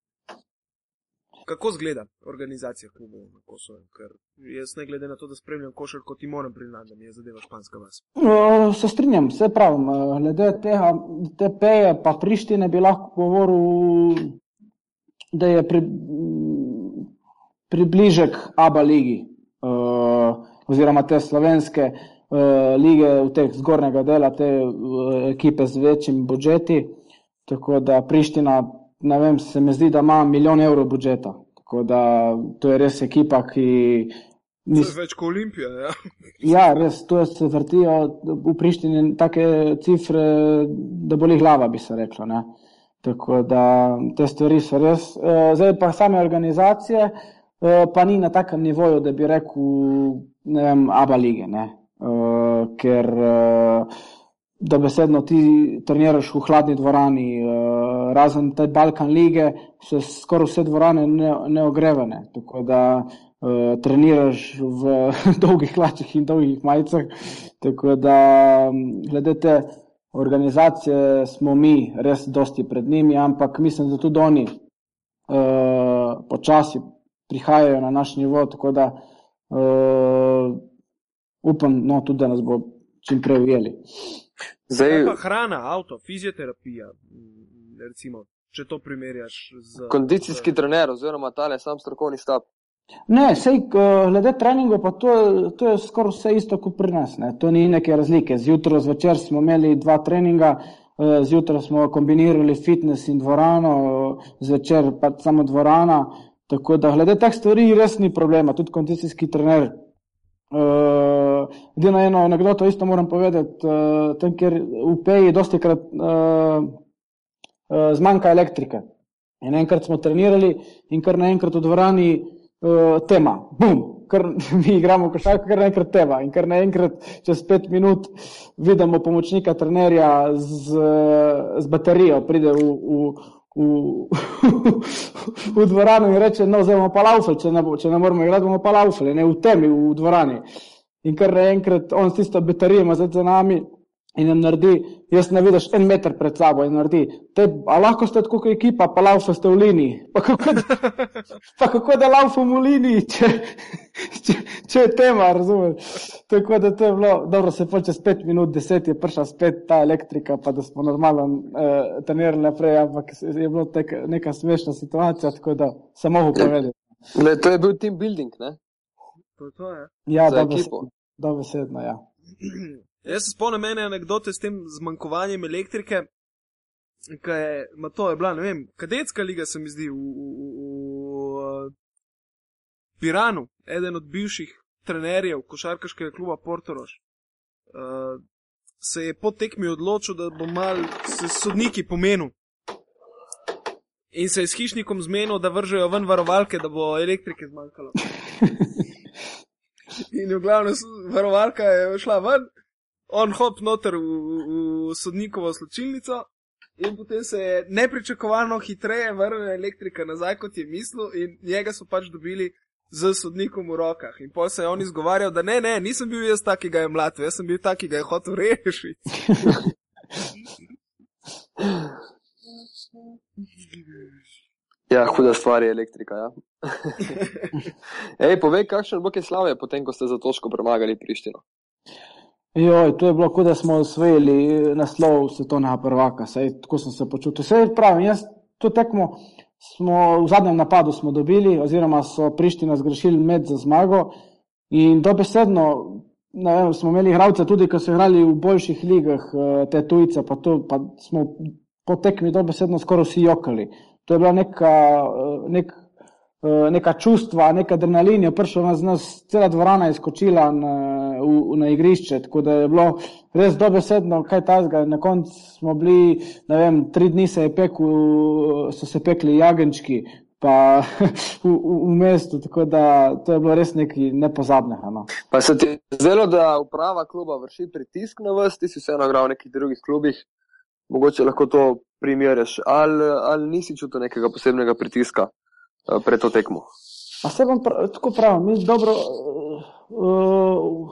kako zgleda organizacija klubov na Kosovo? Jaz ne glede na to, da spremljam košarko, ti moram priznati, da mi je zadeva španska vas.
Uh, se strinjam, se pravim. Glede tega, te peje, pa Prištine bi lahko govoril, da je pri, približek Aba ligi uh, oziroma te slovenske uh, lige v teh zgornjega dela, te uh, ekipe z večjimi budžeti. Tako da Priština ne vem, se mi zdi, da ima milijon evrov budžeta. Tako da to je res ekipa, ki.
Nis... To je več kot Olimpija. Ja, [laughs]
ja res, to se vrtijo v Prištini take cifre, da boli glava, bi se reklo. Ne? Tako da te stvari so res. Eh, zdaj pa same organizacije, eh, pa ni na takem nivoju, da bi rekel, ne vem, aba lige. Ne? Eh, ker da besedno ti treniraš v hladni dvorani, uh, razen te Balkan lige, so skoraj vse dvorane neogrevene. Tako da uh, treniraš v [laughs] dolgih hlačah in dolgih majicah. Tako da, glede te organizacije, smo mi res dosti pred njimi, ampak mislim, da tudi oni uh, počasi prihajajo na naš nivo. Tako da uh, upam, no, tudi, da nas bo čim prej ujeli.
Zdaj, pa hrana, avto, fizioterapija, recimo, če to primerjaš z.
Kondicijski z... trener oziroma tale sam strokovni štab.
Ne, sej, glede treningov, pa to, to je skoraj vse isto kot pri nas. Ne. To ni neke razlike. Zjutraj, zvečer smo imeli dva treninga, e, zjutraj smo kombinirali fitness in dvorano, zvečer pa samo dvorana. Tako da, glede teh stvari, res ni problema. Tudi kondicijski trener Uh, Edino eno anegdoto isto moram povedati, uh, tam, ker v Peji dosti krat uh, uh, zmanjka elektrike. In enkrat smo trenirali in kar naenkrat v dvorani uh, tema, bum, kar [laughs] mi igramo košarko, kar naenkrat tema. In kar naenkrat čez pet minut vidimo pomočnika trenerja z, z baterijo, pride v, v, v, [laughs] v dvorano in reče: No, zdaj bomo pa laufali, če, če ne moramo igrati, bomo pa laufali, ne v temi, v dvorani. In kar naenkrat on s tisto baterijo ima za nami in nam naredi, jaz ne vidiš en meter pred sabo in naredi. Te, a lahko ste tako kot ekipa, pa laufa ste v liniji. Pa kako, [laughs] pa kako da laufam v liniji, če, če, če je tema, razumeš? Tako da to je bilo, dobro, se počne spet minut, deset je prišla spet ta elektrika, pa da smo normalno uh, trenirali naprej, ampak je bilo tek, neka smešna situacija, tako da se mogo povedati.
Ne, to je bil team building, ne?
To je to, ja.
Ja, dobro, sedno, ja.
Jaz se spomnim ene anekdote s tem zmanjkovanjem elektrike, ki je, ma to je bila, ne vem, kadetska liga se mi zdi v, v, v, v Piranu, eden od bivših trenerjev košarkaškega kluba Portoroš. Uh, se je po tekmi odločil, da bo mal se sodniki pomenil. In se je s hišnikom zmenil, da vržejo ven varovalke, da bo elektrike zmanjkalo. [laughs] In v glavnem varovalka je šla ven, on hop noter v, v sodnikovo sločilnico. In potem se je nepričakovano hitreje vrnila elektrika nazaj, kot je mislil, in njega so pač dobili z sodnikom v rokah. In pa se je on izgovarjal, da ne, ne, nisem bil jaz ta, ki ga je mlatil, jaz sem bil ta, ki ga je hotel rešiti. [laughs]
ja, huda stvar je elektrika. Ja. [laughs] Ej, povej, kakšen bo kaj slave, potem ko ste za točko premagali Prištino.
Joj, to je bilo, kot da smo osvojili naslov svetovnega prvaka. Sej, tako sem se počutil. Vse pravim, jaz to tekmo smo v zadnjem napadu dobili, oziroma so Priština zgrešili med za zmago. In dobesedno, ne vem, smo imeli igralce tudi, ki so igrali v boljših ligah, eh, te tujce, pa, to, pa smo po tekmi dobesedno skoraj vsi jokali. To je bila neka, eh, nek Eh, neka čustva, neka adrenalin je prišel na nas, cela dvorana je skočila na, v, na igrišče, tako da je bilo res dobesedno kaj tazga. Na koncu smo bili, ne vem, tri dni se je pekel, so se pekli jagenčki pa [laughs] v, v, v mestu, tako da to je bilo res nekaj nepozabnega. No.
Pa se ti zdelo, da uprava kluba vrši pritisk na vas, ti si vseeno igral v nekih drugih klubih, mogoče lahko to primerjaš, ali, ali nisi čutil nekega posebnega pritiska? Eh, pred to tekmo.
A se vam prav, tako pravi, mi dobro. Uh,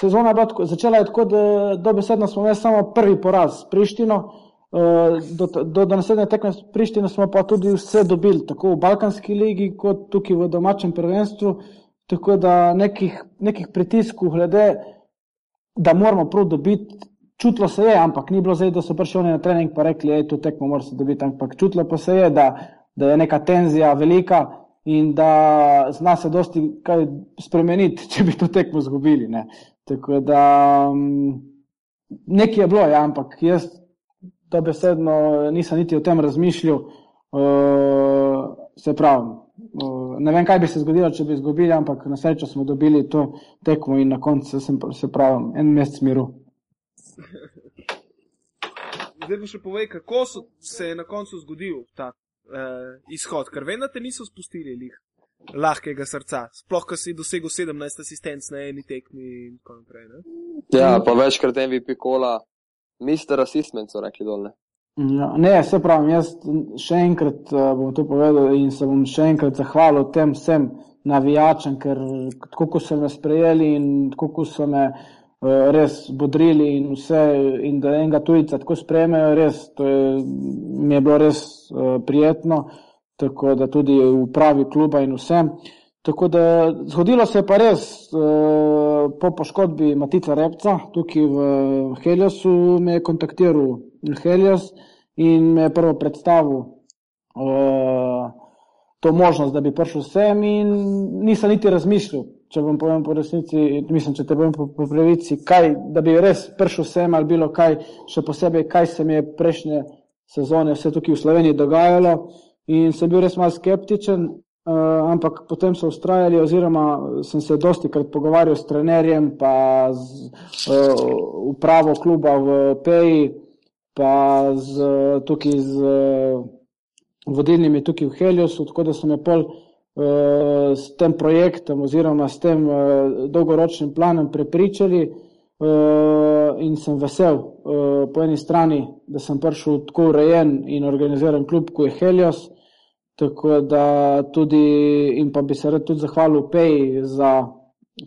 sezona je začela je tako, da dobesedno smo imeli samo prvi poraz s Prištino. Uh, do, do, do naslednje tekme s Prištino smo pa tudi vse dobili, tako v Balkanski ligi, kot tukaj v domačem prvenstvu. Tako da nekih, nekih pritiskov glede, da moramo prav dobiti, čutilo se je, ampak ni bilo zdaj, da so prišli oni na trening pa rekli, da je to tekmo, mora se dobiti, ampak čutilo pa se je, da da je neka tenzija velika in da zna se dosti kaj spremeniti, [laughs] če bi to tekmo zgubili. Ne. Tako da mm, nekaj je bilo, ja, ampak jaz to besedno nisem niti o tem razmišljal. Uh, se pravi, uh, ne vem, kaj bi se zgodilo, če bi izgubili, ampak na srečo smo dobili to tekmo in na koncu se, se pravi, en mesec miru.
Zdaj pa še povej, kako se je na koncu zgodil ta uh, izhod, ker vem, da te niso spustili lih, lahkega srca, sploh, ko si dosegel 17 asistenc na eni tekmi in tako naprej. Ne?
Ja, pa večkrat MVP kola, mister assistent so rekli dolne.
Ja, ne, se pravi, jaz še enkrat uh, bom to povedal in se bom še enkrat zahvalil tem vsem navijačem, ker tako so me sprejeli in tako so me uh, res bodrili in vse, in da enega tujca tako sprejmejo, res, to je, mi je bilo res uh, prijetno, tako da tudi v pravi kluba in vsem. Tako da zgodilo se je pa res uh, po poškodbi Matica Repca, tukaj v Heliosu me je kontaktiral Helios in me je prvo predstavil uh, to možnost, da bi prišel sem in nisem niti razmišljal, če vam povem po resnici, mislim, če te povem po, po pravici, kaj, da bi res prišel sem ali bilo kaj, še posebej, kaj se mi je prejšnje sezone vse tukaj v Sloveniji dogajalo in sem bil res malo skeptičen, uh, ampak potem so ustrajali oziroma sem se dosti krat pogovarjal s trenerjem pa z uh, upravo kluba v Peji, pa z, tukaj z uh, vodilnimi tukaj v Heliosu, tako da so me pol uh, s tem projektom oziroma s tem uh, dolgoročnim planom prepričali uh, in sem vesel uh, po eni strani, da sem prišel tako urejen in organiziran klub, kot je Helios, tako da tudi in pa bi se rad tudi zahvalil Peji za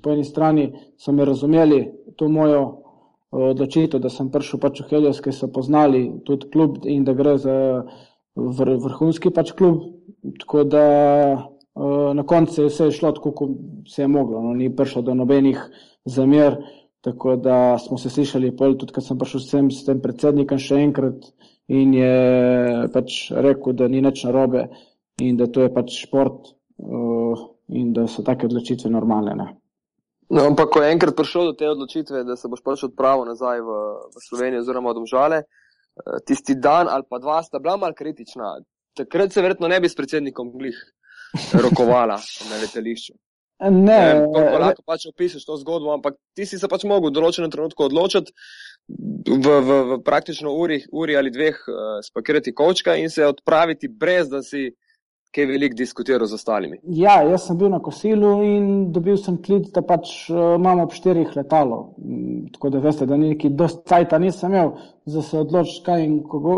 po eni strani so me razumeli to mojo odločitev, da sem prišel pač v Helios, ker so poznali tudi klub in da gre za vr, vrhunski pač klub. Tako da uh, na koncu je vse šlo tako, kot se je moglo. No, ni prišlo do nobenih zamer. Tako da smo se slišali, pol, tudi ko sem prišel sem s tem predsednikom še enkrat in je pač rekel, da ni nič narobe in da to je pač šport uh, in da so take odločitve normalne. Ne.
No, ampak, ko je enkrat prišel do te odločitve, da se boš pač odpravil nazaj v, v Slovenijo oziroma v Domžale, uh, tisti dan ali pa dva sta bila mal kritična. Takrat se verjetno ne bi s predsednikom glih rokovala na letališču.
Ne, ne,
ne lahko pač opišeš to zgodbo, ampak ti si se pač mogel v določenem trenutku odločiti v, v, v praktično uri, uri ali dveh uh, spakirati kočka in se odpraviti brez, da si kaj veliko diskutiral z ostalimi.
Ja, jaz sem bil na kosilu in dobil sem klic, da pač uh, imamo ob štirih letalo. Mm, tako da veste, da neki dost cajta nisem imel, da se odločiš kaj in kogo.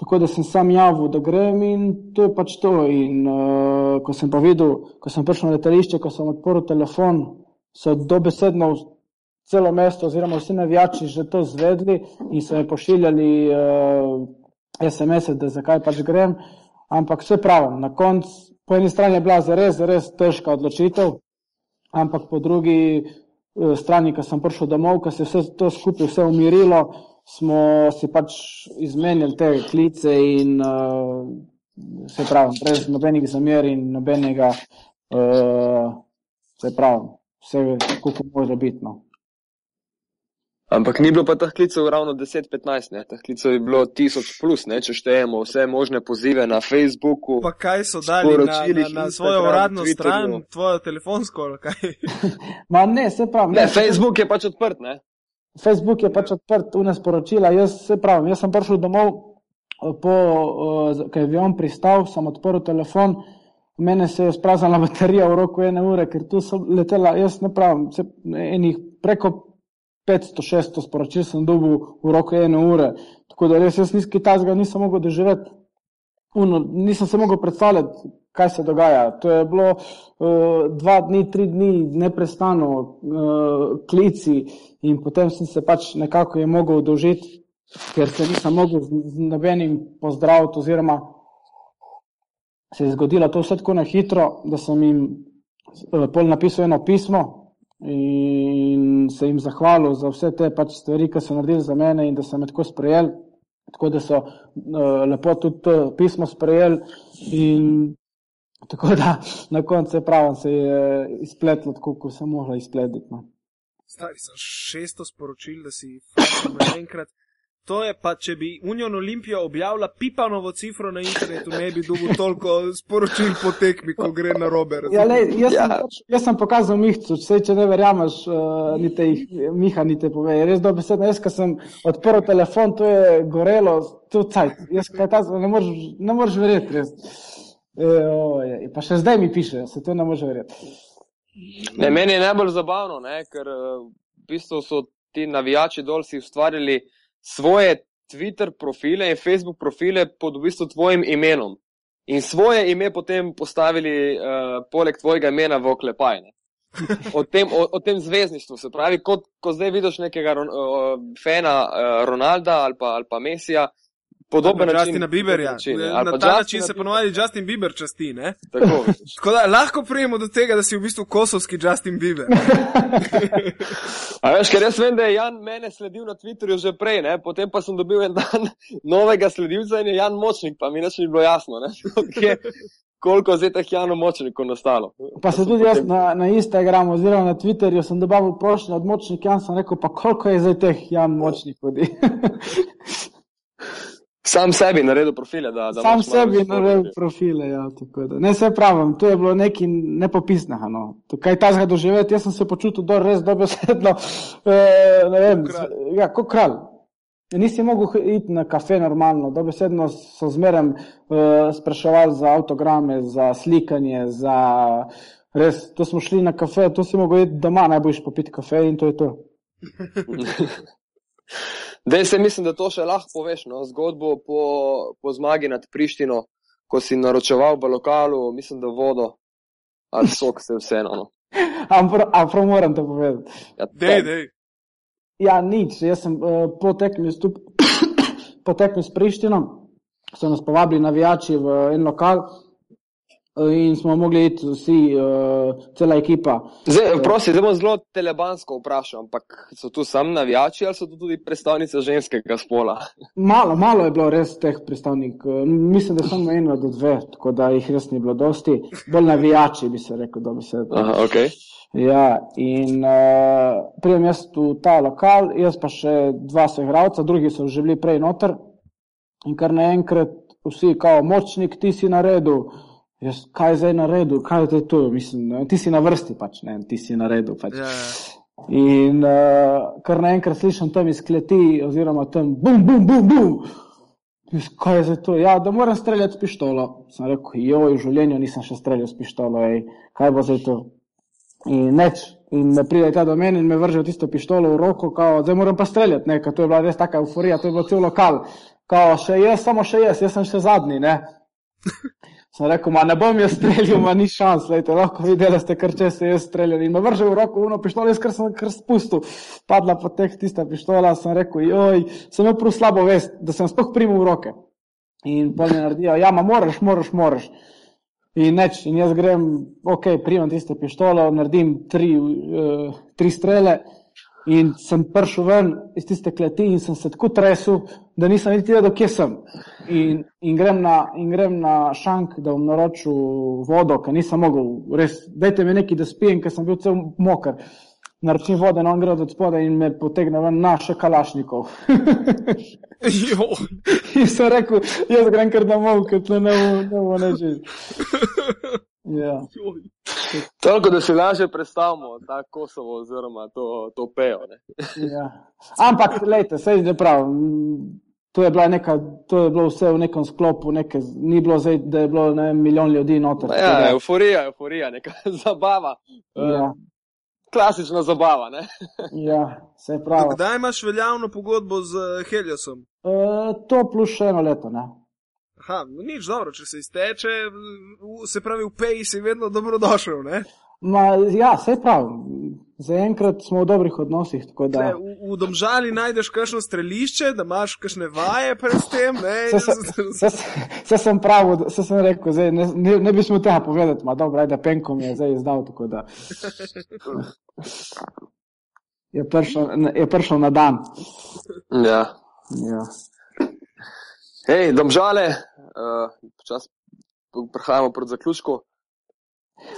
Tako da sem sam javil, da grem in to je pač to. In uh, ko sem pa videl, ko sem prišel na letališče, ko sem odprl telefon, so dobesedno celo mesto oziroma vsi navijači že to zvedli in so me pošiljali uh, SMS-e, da zakaj pač grem. Ampak vse pravim, na koncu, po eni strani je bila zares, zares težka odločitev, ampak po drugi eh, strani, ko sem prišel domov, ko se je vse to skupaj vse umirilo, smo si pač izmenjali te klice in uh, se pravim, brez nobenih zamer in nobenega, uh, se pravim, vse kako može biti. No.
Ampak ni bilo pa teh klicev ravno 10-15, teh klicev je bilo 1000 plus, ne? če štejemo vse možne pozive na Facebooku.
Pa kaj so dali na, na, na svojo uradno stran, tvojo telefonsko ali kaj? [laughs]
Ma ne, se pravi.
Ne, ne, Facebook je pač odprt, ne?
Facebook je pač odprt, tu ne sporočila. Jaz se pravim, jaz sem prišel domov, po, uh, kaj je on pristal, sem odprl telefon, mene se je spraznila baterija v roku ene ure, ker tu so letela, jaz ne pravim, se, enih preko 500-600 sporočil sem dobil v roku ene ure. Tako da res jaz nizki tazga nisem mogel doživeti. Uno, nisem se mogel predstavljati, kaj se dogaja. To je bilo uh, dva dni, tri dni neprestano uh, klici in potem sem se pač nekako je mogel udolžiti, ker se nisem mogel z nobenim pozdraviti oziroma se je zgodilo to vse tako na hitro, da sem jim uh, pol napisal eno pismo, in se jim zahvalil za vse te pač stvari, ki so naredili za mene in da so me tako sprejeli. Tako da so uh, lepo tudi to pismo sprejeli in tako da [laughs] na koncu pravim se je izpletlo tako, kot se mohla izpletiti. No.
Stari so 600 sporočil, da si enkrat. To je pa, če bi Union Olimpija objavila pipanovo cifro na internetu, ne bi dobil toliko sporočil po tekmi, ko gre na robe.
Ja, lej, jaz, ja. Sem, pač, jaz sem pokazal Mihcu, vse, če ne verjameš, uh, niti jih Miha niti pove. Res dobro besedno, jaz, ko sem odprl telefon, to je gorelo, to cajt. Jaz, kaj ta, ne moreš, ne moreš verjeti, res. E, o, je, pa še zdaj mi piše, se to ne može verjeti.
Ne, meni je najbolj zabavno, ne, ker uh, v bistvu so ti navijači dol si ustvarili svoje Twitter profile in Facebook profile pod v bistvu tvojim imenom. in svoje ime potem postavili uh, poleg tvojega imena v oklepaj. Ne? O tem, o, o tem zvezdništvu, se pravi, kot ko zdaj vidiš nekega ron, uh, fena uh, Ronalda ali pa, ali pa Mesija, podoben način.
Justina Bieberja.
način, ne,
Na
ali pa
ta
Justina
način se ponovadi Justin Bieber časti, ne?
Tako. [laughs]
Tako da lahko prijemo do tega, da si v bistvu kosovski Justin Bieber. [laughs]
A veš, ker jaz vem, da je Jan mene sledil na Twitterju že prej, ne? potem pa sem dobil en dan [laughs] novega sledilca in je Jan Močnik, pa mi nič ni bilo jasno, ne? Koliko zdaj teh Janov Močnikov nastalo.
Pa se tudi jaz na, na Instagramu oziroma na Twitterju sem dobil prošnjo od močnih Jan, sem rekel, pa koliko je zdaj teh Jan močnih ljudi.
Sam sebi naredil profile, da, da
Sam sebi
več
naredil profile, ja. Ne, se pravim, to je bilo nekaj nepopisnega, no. Kaj ta zga doživeti, jaz sem se počutil do res dobesedno, [laughs] eh, ne vem,
Kot kralj.
ja, kot kralj. Nisi mogel iti na kafe normalno, dobesedno so zmeraj uh, spraševali za avtograme, za slikanje, za res, to smo šli na kafe, to si mogel iti doma, najboljš popiti kafe in to je to. [laughs]
Zdaj se mislim, da to še lahko poveš, no? zgodbo po, po zmagi nad Prištino, ko si naročeval v lokalu, mislim, da vodo ali sok se vseeno. No.
Ampak moram to povedati.
Ja,
Dej, dej.
Ja, nič. Jaz sem uh, po tekmi stup, [coughs] po tekmi s Prištino, so nas povabili navijači v en lokal in smo mogli iti vsi, uh, cela ekipa.
Zdaj, prosi, zdaj bom zelo telebansko vprašal, ampak so tu sam navijači ali so tu tudi predstavnice ženskega spola?
Malo, malo je bilo res teh predstavnikov. Mislim, da samo eno do dve, tako da jih res ni bilo dosti. Bolj navijači bi se rekel, da bi se.
Aha, okay.
Ja, in uh, prijem jaz v ta lokal, jaz pa še dva soigralca, drugi so že bili prej noter. In kar naenkrat vsi, kao močnik, ti si na redu. Jaz, kaj zdaj na redu, kaj je to? Mislim, ne, ti si na vrsti, pač, ne, ti si na redu. Pač.
Ja, ja.
In uh, kar naenkrat slišim tam iz kleti, oziroma tam bum, bum, bum, bum. Jaz, Kaj je zdaj to? Ja, da moram streljati s pištolo. Sem rekel, joj, v življenju nisem še streljal s pištolo, ej, kaj bo zdaj to? In neč. In me pride ta do mene in me vrže tisto pištolo v roko, kao, zdaj moram pa streljati, ne, ker to je bila res taka euforija, to je bilo cel lokal. Kao, še jaz, samo še jaz, jaz sem še zadnji, ne. Sem rekel, ma ne bom jaz streljal, ma ni šans, lejte, lahko vi delate, kar če se jaz streljam. In me vrže v roko uno pištolo, jaz kar sem kar spustil, padla pa teh tista pištola, sem rekel, joj, sem imel prav slabo vest, da sem sploh primil v roke. In pol mi naredijo, ja, ma moraš, moraš, moraš. In neč, in jaz grem, ok, primem tisto pištolo, naredim tri, uh, tri strele in sem prišel ven iz tiste kleti in sem se tako tresel, da nisem niti vedel, kje sem. In, in, grem na, in grem na šank, da bom naročil vodo, ker nisem mogel, res, dajte mi nekaj, da spijem, ker sem bil cel moker. Naročim vode, no on gre od spodaj in me potegne ven na še kalašnikov. [laughs] In sem rekel, jaz grem kar domov, ker tle ne bo, ne bo neč. Ja.
Toliko, da si lažje predstavljamo ta Kosovo oziroma to, to pejo. Ne?
Ja. Ampak, lejte, sej že prav. To je, bila neka, to je bilo vse v nekem sklopu, neke, ni bilo zdaj, da je bilo ne, vem, milijon ljudi noter. Tako
Ja,
da-
euforija, euforija, neka [laughs] zabava.
ja,
Eh, Klasična zabava. Ne? [laughs]
ja, se pravi.
Kdaj imaš veljavno pogodbo z Heliosom?
E, to plus še eno leto, ne.
Aha, no nič dobro, če se izteče, se pravi, v peji si vedno dobrodošel, ne?
Ma, ja, se pravi. Zaenkrat smo v dobrih odnosih, tako da.
Tle, v, v domžali najdeš kakšno strelišče, da imaš kakšne vaje pred tem, ne?
Se, [laughs] se, se, se sem prav, se sem rekel, zdaj, ne, ne, ne bi smel tega povedati, ma dobro, ajde, penko mi je zdaj izdal, tako da. [laughs] Je prišel, je prišel na dan.
Ja.
Ja.
Hej, domžale, uh, čas prehajamo proti zaključku.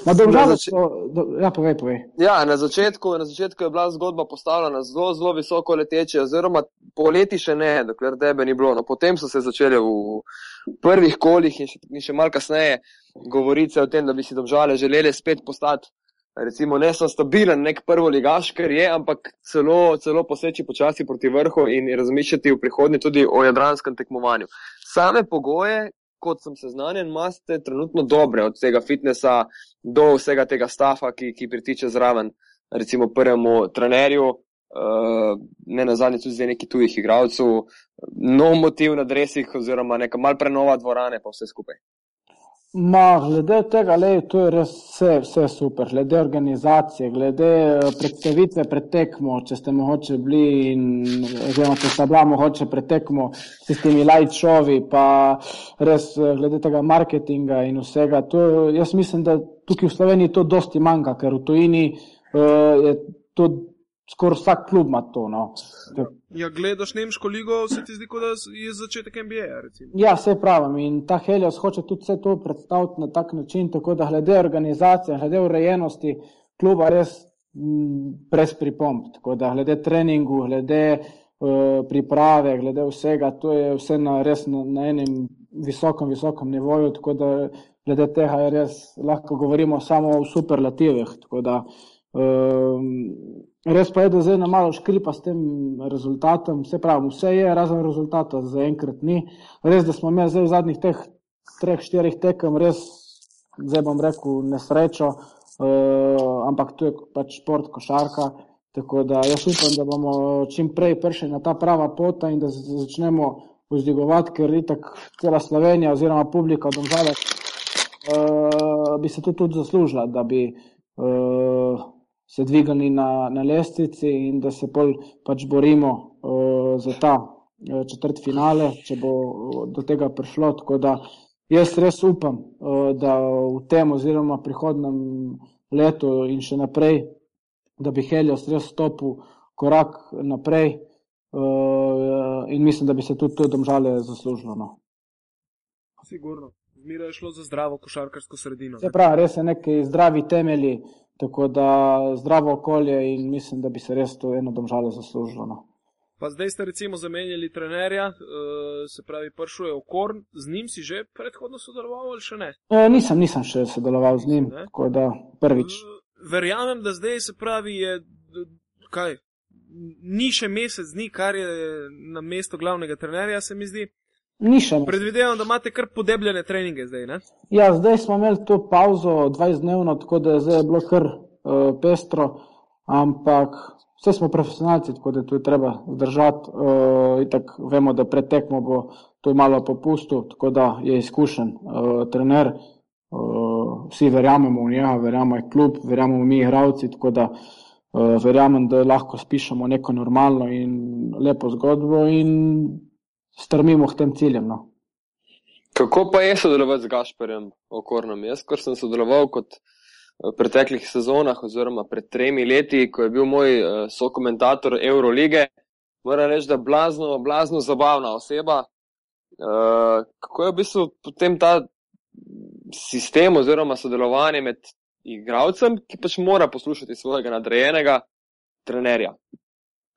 Ma domžale
Na zač-
so, do, ja, povej, povej.
Ja, na začetku, na začetku je bila zgodba postavljena zelo, zelo visoko leteče, oziroma poleti še ne, dokler tebe ni bilo. No, potem so se začele v prvih kolih in še, in še malo kasneje govorice o tem, da bi si domžale želeli spet postati, recimo, ne samo stabilen, nek prvo ligaš, ker je, ampak celo, celo poseči počasi proti vrhu in razmišljati v prihodnje tudi o jadranskem tekmovanju. Same pogoje, kot sem seznanjen, imate trenutno dobre, od tega fitnesa do vsega tega stafa, ki, ki pritiče zraven, recimo prvemu trenerju, uh, ne na zadnje tudi zdaj neki tujih igralcev, nov motiv na dresih oziroma neka mal prenova dvorane pa vse skupaj.
Ma, glede tega, le, to je res vse, vse super. Glede organizacije, glede eh, predstavitve pred tekmo, če ste mogoče bili in oziroma če sta bila mogoče pred tekmo s temi light showi, pa res eh, glede tega marketinga in vsega. To, jaz mislim, da tukaj v Sloveniji to dosti manjka, ker v tujini uh, je to skoraj vsak klub ima to. No.
Ja, gledaš nemško ligo, se ti zdi, da je začetek NBA. Recimo.
Ja, vse pravim. In ta Helios hoče tudi vse to predstaviti na tak način, tako da glede organizacije, glede urejenosti kluba res m, brez pripomb. Tako da glede treningu, glede uh, priprave, glede vsega, to je vse na res na, na enem visokem, visokem nivoju. Tako da glede tega je res lahko govorimo samo o superlativih. Tako da um, Res pa je, da zdaj na malo škripa s tem rezultatom, vse pravi, vse je, razen rezultata za enkrat ni. Res, da smo imeli zdaj v zadnjih teh treh, štirih tekem, res, zdaj bom rekel, nesrečo, uh, ampak to je pač šport, košarka. Tako da jaz upam, da bomo čim prej prišli na ta prava pota in da začnemo vzdigovati, ker je tako cela Slovenija oziroma publika domžale, uh, bi se to tudi zaslužila, da bi uh, se dvigali na, na lestvici in da se pol pač borimo uh, za ta uh, četrt finale, če bo do tega prišlo. Tako da jaz res upam, uh, da v tem oziroma prihodnem letu in še naprej, da bi Helios res stopil korak naprej uh, in mislim, da bi se tudi to domžale zaslužilo. No.
Sigurno. Zmeraj je šlo za zdravo košarkarsko sredino.
Se pravi, res je neki zdravi temelji, Tako da zdravo okolje in mislim, da bi se res to eno domžale zaslužilo. No.
Pa zdaj ste recimo zamenjali trenerja, uh, se pravi, prišel je Okorn, z njim si že predhodno sodeloval ali še ne?
E, nisem, nisem še sodeloval z njim, ne? tako da prvič. Uh,
verjamem, da zdaj se pravi, je kaj, ni še mesec dni, kar je na mesto glavnega trenerja, se mi zdi.
Ni še.
Predvidevam, da imate kar podebljene treninge zdaj. Ne?
Ja, zdaj smo imeli to pauzo 20-dnevno, tako da je zdaj bilo kar uh, pestro, ampak vse smo profesionalci, tako da to je treba zdržati. Uh, itak vemo, da pretekmo bo to malo popustu, tako da je izkušen uh, trener. Uh, vsi verjamemo v njega, verjamemo v klub, verjamemo mi, igravci, tako da uh, verjamem, da lahko spišemo neko normalno in lepo zgodbo. In strmimo k tem ciljem. No.
Kako pa je sodelovati z Gašperjem Okornom? Jaz, ker sem sodeloval kot v preteklih sezonah, oziroma pred tremi leti, ko je bil moj uh, sokomentator Eurolige, moram reči, da je blazno, blazno zabavna oseba. Uh, kako je v bistvu potem ta sistem oziroma sodelovanje med igravcem, ki pač mora poslušati svojega nadrejenega trenerja?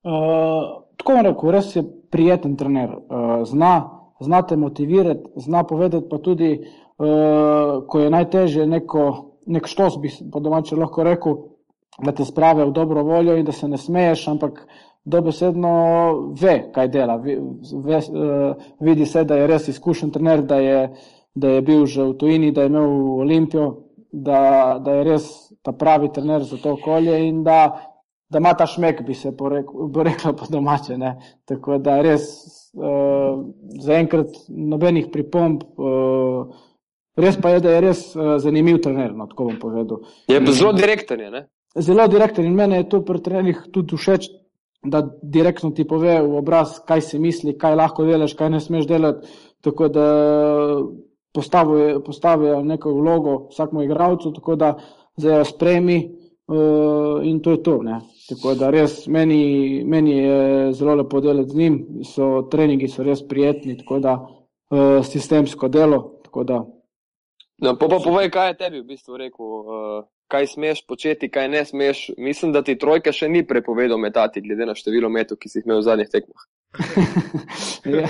Uh, tako je rekel, res je prijeten trener. Uh, zna, zna te motivirati, zna povedati pa tudi, uh, ko je najtežje neko, nek štos, bi po domače lahko rekel, da te sprave v dobro voljo in da se ne smeješ, ampak dobesedno ve, kaj dela. Ve, ve, uh, vidi se, da je res izkušen trener, da je, da je bil že v tujini, da je imel Olimpijo, da, da je res ta pravi trener za to okolje in da da ima ta šmek, bi se rekla po domače. Ne? Tako da res uh, zaenkrat nobenih pripomb. Uh, res pa je, da je res uh, zanimiv trener, no, tako bom povedal.
Je zelo direktor, ne?
Zelo direktor in meni je to pri trenerjih tudi všeč. Da direktno ti pove v obraz, kaj si misli, kaj lahko delaš, kaj ne smeš delati. Tako da postavijo neko vlogo vsakmu igralcu, tako da zdaj jo spremi uh, in to je to. Ne. Tako da res meni, meni je zelo lepo delati z njim, so treningi so res prijetni, tako da uh, sistemsko delo.
No, pa, pa povej, kaj je tebi v bistvu rekel, uh, kaj smeš početi, kaj ne smeš. Mislim, da ti trojka še ni prepovedal metati, glede na število metov, ki si jih imel v zadnjih tekmah. [laughs]
ja,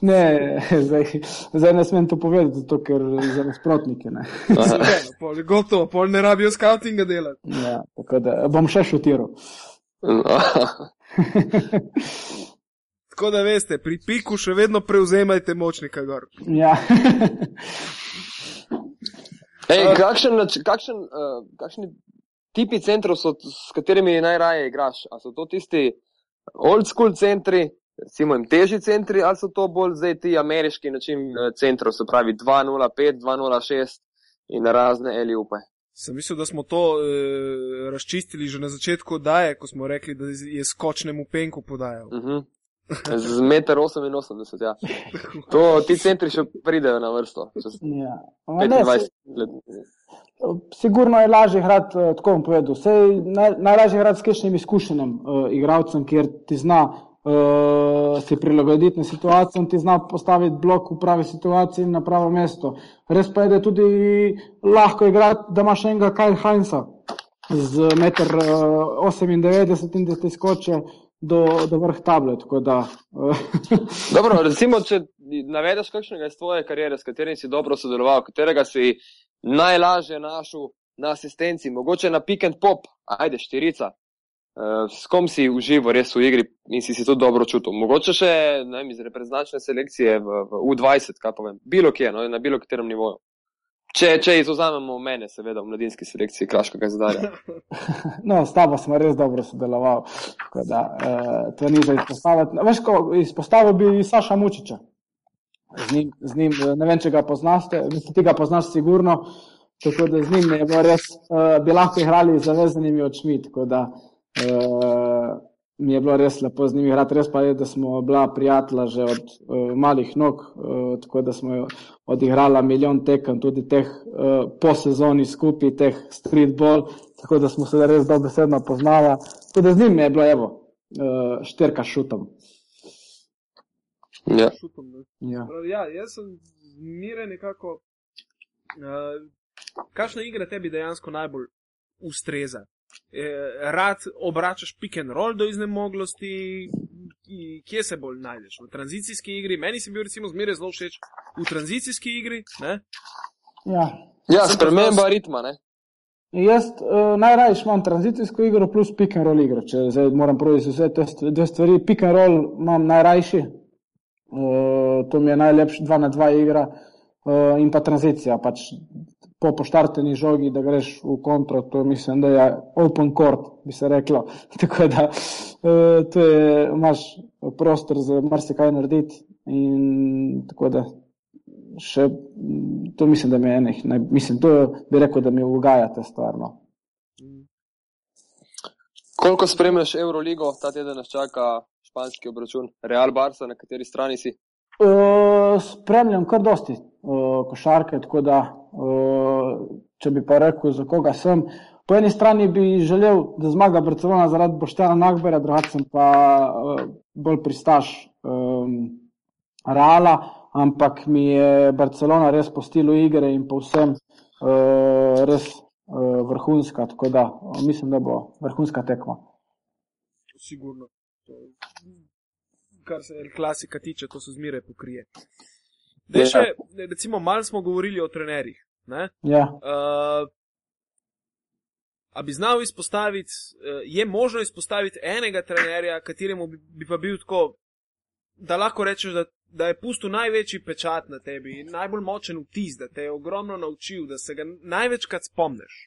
ne, zdaj, zdaj ne smem to povedati, zato, ker za nasprotnike. [laughs]
pol, gotovo, pol ne rabijo scoutinga delati.
Ja, tako da bom še šutiral. [laughs]
tako da veste, pri piku še vedno prevzemajte močnika gor.
Ja.
Ej, kakšen, kakšen, uh, kakšni tipi centrov so, s katerimi najraje igraš? A so to tisti old school centri, recimo, jim težji centri, ali so to bolj zdaj ti ameriški način eh, centrov, se pravi 205, 206 in razne eli upe.
Sem mislil, da smo to e, razčistili že na začetku daje, ko smo rekli, da je skočnemu penku podajal.
Uh -huh. Z 1,88 m. Ja. [laughs] To, ti centri še pridejo na vrsto.
Ja. Ne, se, sigurno je lažje igrati, eh, tako bom povedal. Naj, najlažje je igrati s kakšnim izkušenim uh, igralcem, kjer ti zna uh, se prilagoditi na situacijo in ti zna postaviti blok v pravi situaciji in na pravo mesto. Res pa je, da je tudi lahko igrati, da imaš enega Kajl Heinza z 1,98 m in da ti skoči do, do vrh table. Da, [laughs]
dobro, recimo, če navedeš kakšnega iz tvoje kariere, s katerim si dobro sodeloval, katerega si najlažje našel na asistenci, mogoče na pick and pop, ajde štirica. Uh, s kom si užival res v igri in si, si to dobro čutil? Mogoče še ne, iz reprezentačne selekcije v, v U20, kaj povem, bilo kje, no, na bilo katerem nivoju. Če, če izuzamemo mene, seveda, v mladinski selekciji, kraškega zadarja. [laughs]
No, s tabo smo res dobro sodelovali. Da, uh, to ni za izpostaviti. Veš, ko izpostavil bi Saša Mučiča. Z njim, z njim, ne vem, če ga poznaš, ti ga poznaš sigurno. Tako da z njim je bilo res, uh, bi lahko igrali z zavezanimi očmi. Tako da, uh, Uh, mi je bilo res lepo z njimi igrati, res pa je, da smo bila prijatelja že od uh, malih nog, uh, tako da smo odigrala milijon tekem, tudi teh uh, po sezoni skupaj, teh streetball, tako da smo se res dobesedno poznala. Tudi z njimi je bilo, evo, uh, šterka šutom.
Ja.
Ja. ja, jaz sem miren nekako. Uh, kakšna igra tebi dejansko najbolj ustreza? Eh, rad obračaš pick and roll do iznemoglosti, kje se bolj najdeš? V tranzicijski igri, meni si bil recimo zmeraj zelo všeč v tranzicijski igri. Ne?
Ja,
ja sprememba ritma. Ne?
Jaz uh, najraje imam tranzicijsko igro plus pick and roll igro. Če zdaj moram provesti vse te dve stvari, pick and roll imam najrajši, uh, to mi je najlepša dva na dva igra uh, in pa tranzicija. Pač po poštarteni žogi, da greš v kontro, to mislim, da je open court, bi se reklo. [laughs] Tako da uh, tu je, imaš prostor za marsikaj narediti in tako da še, to mislim, da mi je enih, ne, mislim, to bi rekel, da mi ugaja ta stvar. No.
Koliko spremljaš Euroligo, ta teden nas čaka španski obračun, Real Barca, na kateri strani si?
Uh, spremljam kar dosti košarke, tako da če bi pa rekel, za koga sem. Po eni strani bi želel, da zmaga Barcelona zaradi Boštena Nagbera, drugače sem pa bolj pristaš um, Reala, ampak mi je Barcelona res po stilu igre in povsem uh, res uh, vrhunska, tako da mislim, da bo vrhunska tekma.
Sigurno kar se klasika tiče, to se zmeraj pokrije. Da, še, recimo, malo smo govorili o trenerjih.
Ja.
Uh, a bi znal izpostaviti, uh, je možno izpostaviti enega trenerja, kateremu bi, bi pa bil tako, da lahko rečeš, da, da je pustil največji pečat na tebi, najbolj močen vtis, da te je ogromno naučil, da se ga največkrat spomniš.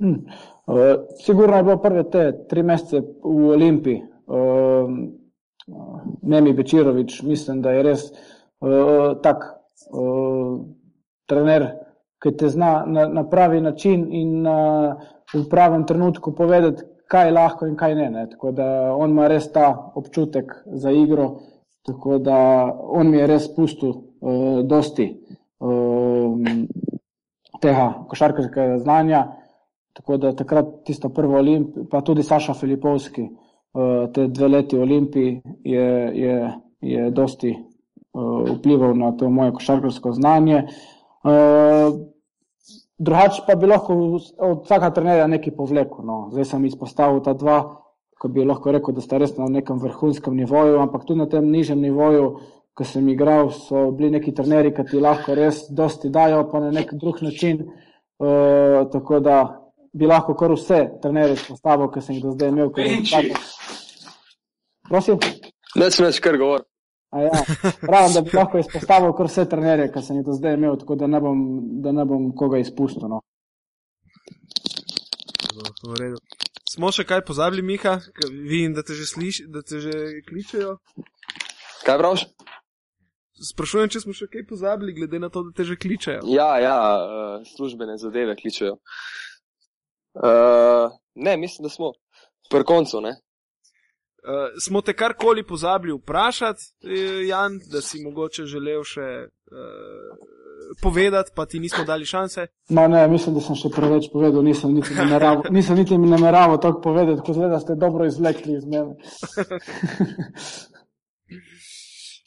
Hmm. Uh, sigurno je bilo prve te tri mesece v Olimpiji, uh, Nemi Bečirovič, mislim, da je res uh, tak uh, trener, ki te zna na, na pravi način in uh, v pravem trenutku povedati, kaj je lahko in kaj ne. ne. Tako da on ima res ta občutek za igro, tako da on mi je res pustil uh, dosti uh, tega košarkarskega znanja. Tako da takrat tisto prvo Olimpijo, pa tudi Saša Filipovski, uh, te dve leti v Olimpiji je, je, je dosti uh, vplival na to moje košarkarsko znanje. Uh, drugače pa bi lahko od vsaka trenerja nekaj povlekel. No. Zdaj sem izpostavil ta dva, ko bi lahko rekel, da sta res na nekem vrhunskem nivoju, ampak tudi na tem nižjem nivoju, ko sem igral, so bili neki trenerji, ki ti lahko res dosti dajo, pa na nek drug način. Uh, tako da bi lahko kar vse trenerje izpostavil, ki sem jih do zdaj imel. Prosim?
Ne smeš kar govoriti.
Ja, pravim, da bi lahko izpostavil kar vse trenerje, ki sem jih do zdaj imel, tako da ne bom, da ne bom koga izpustil. No.
Smo še kaj pozabili, Miha? Vidim, da te že sliši, da te že kličejo.
Kaj praviš?
Sprašujem, če smo še kaj pozabili, glede na to, da te že kličejo.
Ja, ja, uh, službene zadeve kličejo. Uh, ne, mislim, da smo pri koncu, ne?
Uh, smo te karkoli pozabili vprašati, eh, Jan, da si mogoče želel še uh, povedati, pa ti nismo dali šanse?
Ma ne, mislim, da sem še preveč povedal, nisem niti nameraval, [laughs] nisem niti nameraval tako povedati, kot da ste dobro izvlekli iz mene. [laughs]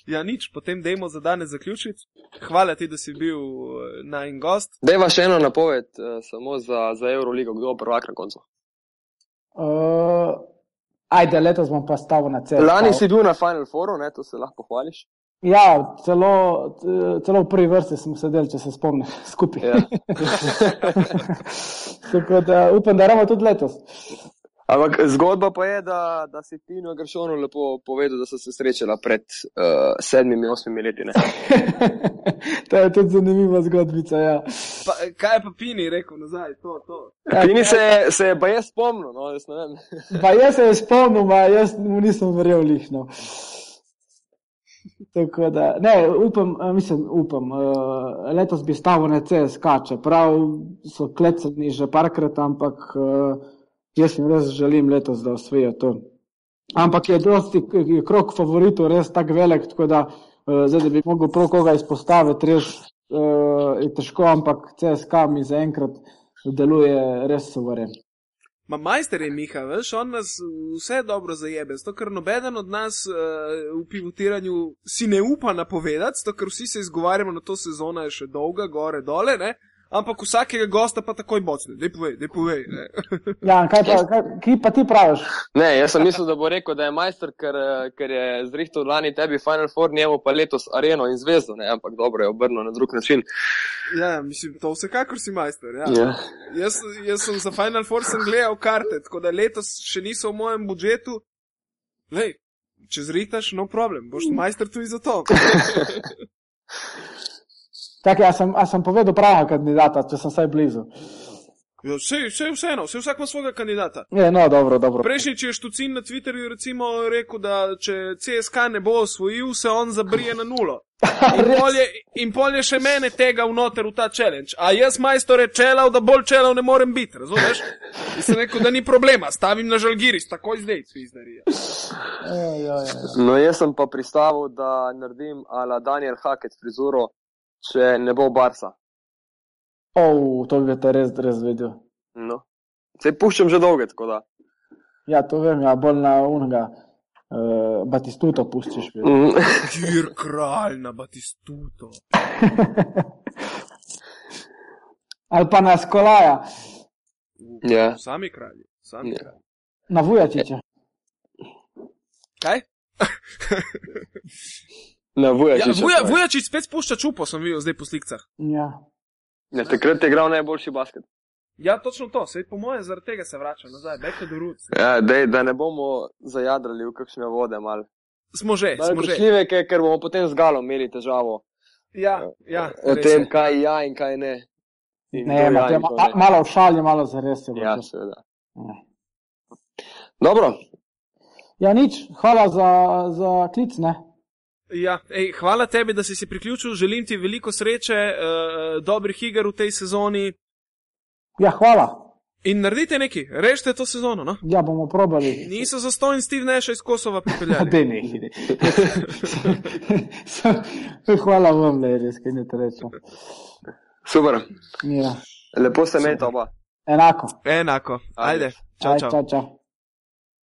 Ja, nič, potem dajmo za danes zaključiti. Hvala ti, da si bil eh, naj gost.
Dejva še eno napoved, uh, samo za, za Euroligo, kdo bo prvak na koncu.
Uh, ajde, letos bom pa stavil na cel.
Lani si bil na Final Fouru, ne, to se lahko pohvališ.
Ja, celo, celo v prvi vrsti smo sedeli, če se spomniš, skupaj.
Ja. [laughs]
Tako da upam, da ravno tudi letos.
Ampak zgodba pa je, da, da si Pino Gršonu lepo povedal, da so se srečala pred uh, sedmimi, osmimi leti. Ne? [laughs]
to je tudi zanimiva zgodbica. Ja.
Pa, kaj je pa Pini rekel nazaj? To, to.
Pini se, se je pa jaz spomnil, no, jaz ne vem. [laughs]
pa jaz se je spomnil, ma jaz mu nisem verjel lihno. Tako da, ne, upam, a, mislim, upam, uh, letos bi stavil na CSK, čeprav so klecani že parkrat, ampak uh, jaz jim res želim letos, da osvojijo to. Ampak je dosti, je krok favoritov res tako velik, tako da uh, zdaj, da bi mogel prav koga izpostaviti, res uh, je težko, ampak CSK mi zaenkrat deluje res soveren.
Ma majster je Miha, veš, on nas vse dobro zajebe, zato ker nobeden od nas uh, v pivotiranju si ne upa napovedati, zato ker vsi se izgovarjamo na to sezono, je še dolga, gore, dole, ne? Ampak vsakega gosta pa takoj bocne, dej povej, dej povej. Ne? [laughs]
Ja, kaj pa, kaj, ki pa ti praviš?
Ne, jaz sem mislil, da bo rekel, da je majster, ker, eh, ker je zrihtel lani tebi Final Four, njemu pa letos Areno in Zvezdo, ne? ampak dobro je obrnil na drug način.
Ja, mislim, to vsekakor si majster. Ja.
Ja.
Jaz, jaz sem za Final Four sem gledal karte, tako da letos še niso v mojem budžetu. Lej, če zritaš, no problem, boš majster tudi za to. [laughs]
Čakaj, a sem, a sem povedal prava kandidata, če sem vsaj blizu.
Vse, vse je vseeno, vse vsak ima svojega kandidata.
Je, no, dobro, dobro.
Prejšnji, če je Štucin na Twitterju recimo rekel, da če CSK ne bo osvojil, se on zabrije na nulo. [laughs] In pol je, in pol je še mene tega vnoter v ta challenge. A jaz majstore čelav, da bolj čelav ne morem biti, razumeš? In sem rekel, da ni problema, stavim na žalgiris, takoj zdaj, cvizdarija.
Ja.
No, jaz sem pa pristavil, da naredim ala Daniel Hackett frizuro, če ne bo Barsa.
Oh, to bi te res, res vedel.
No. Se puščam že dolgo, tako da.
Ja, to vem, ja, bolj na unga. Uh, Batistuto pustiš.
Mm.
Kjer kralj na Batistuto. [laughs]
Ali pa na skolaja,
Ja.
Sami kralji, sami
Ja.
kralji.
na Vujačiča.
Kaj? [laughs] [laughs]
Na
Ja,
Vujačiča.
Vuja, Vujačič spet spušča čupo, sem videl zdaj po slikah.
Ja.
Ja, takrat je igral najboljši basket.
Ja, točno to, sej po moje zaradi tega se vrača nazaj, back to the roots.
Ja, dej, da ne bomo zajadrali v kakšne vode mal.
Smo že,
Malo
smo že.
kočljive, ker ker bomo potem z galom imeli težavo.
Ja, ja,
o tem,
je.
kaj ja in kaj ne. In
Ne, ma,
ja
ma,
ne.
malo v šali, malo za res. je
Ja,
to.
seveda.
Ja.
Dobro,
ja, nič, hvala za, za klic. Ne?
Ja, ej, hvala tebi, da si se priključil. Želim ti veliko sreče, uh, dobrih iger v tej sezoni
Ja, hvala.
in naredite nekaj, rešite to sezono. No?
Ja, bomo probali.
Niso za stojn Steve Neša iz Kosova pripeljali.
De ne, ne. hvala vam, le, res, kaj ne rečem.
super.
Ja.
Lepo se imejte oba.
Enako.
Enako, ajde, čau,
Aj,
čau.
čau, čau.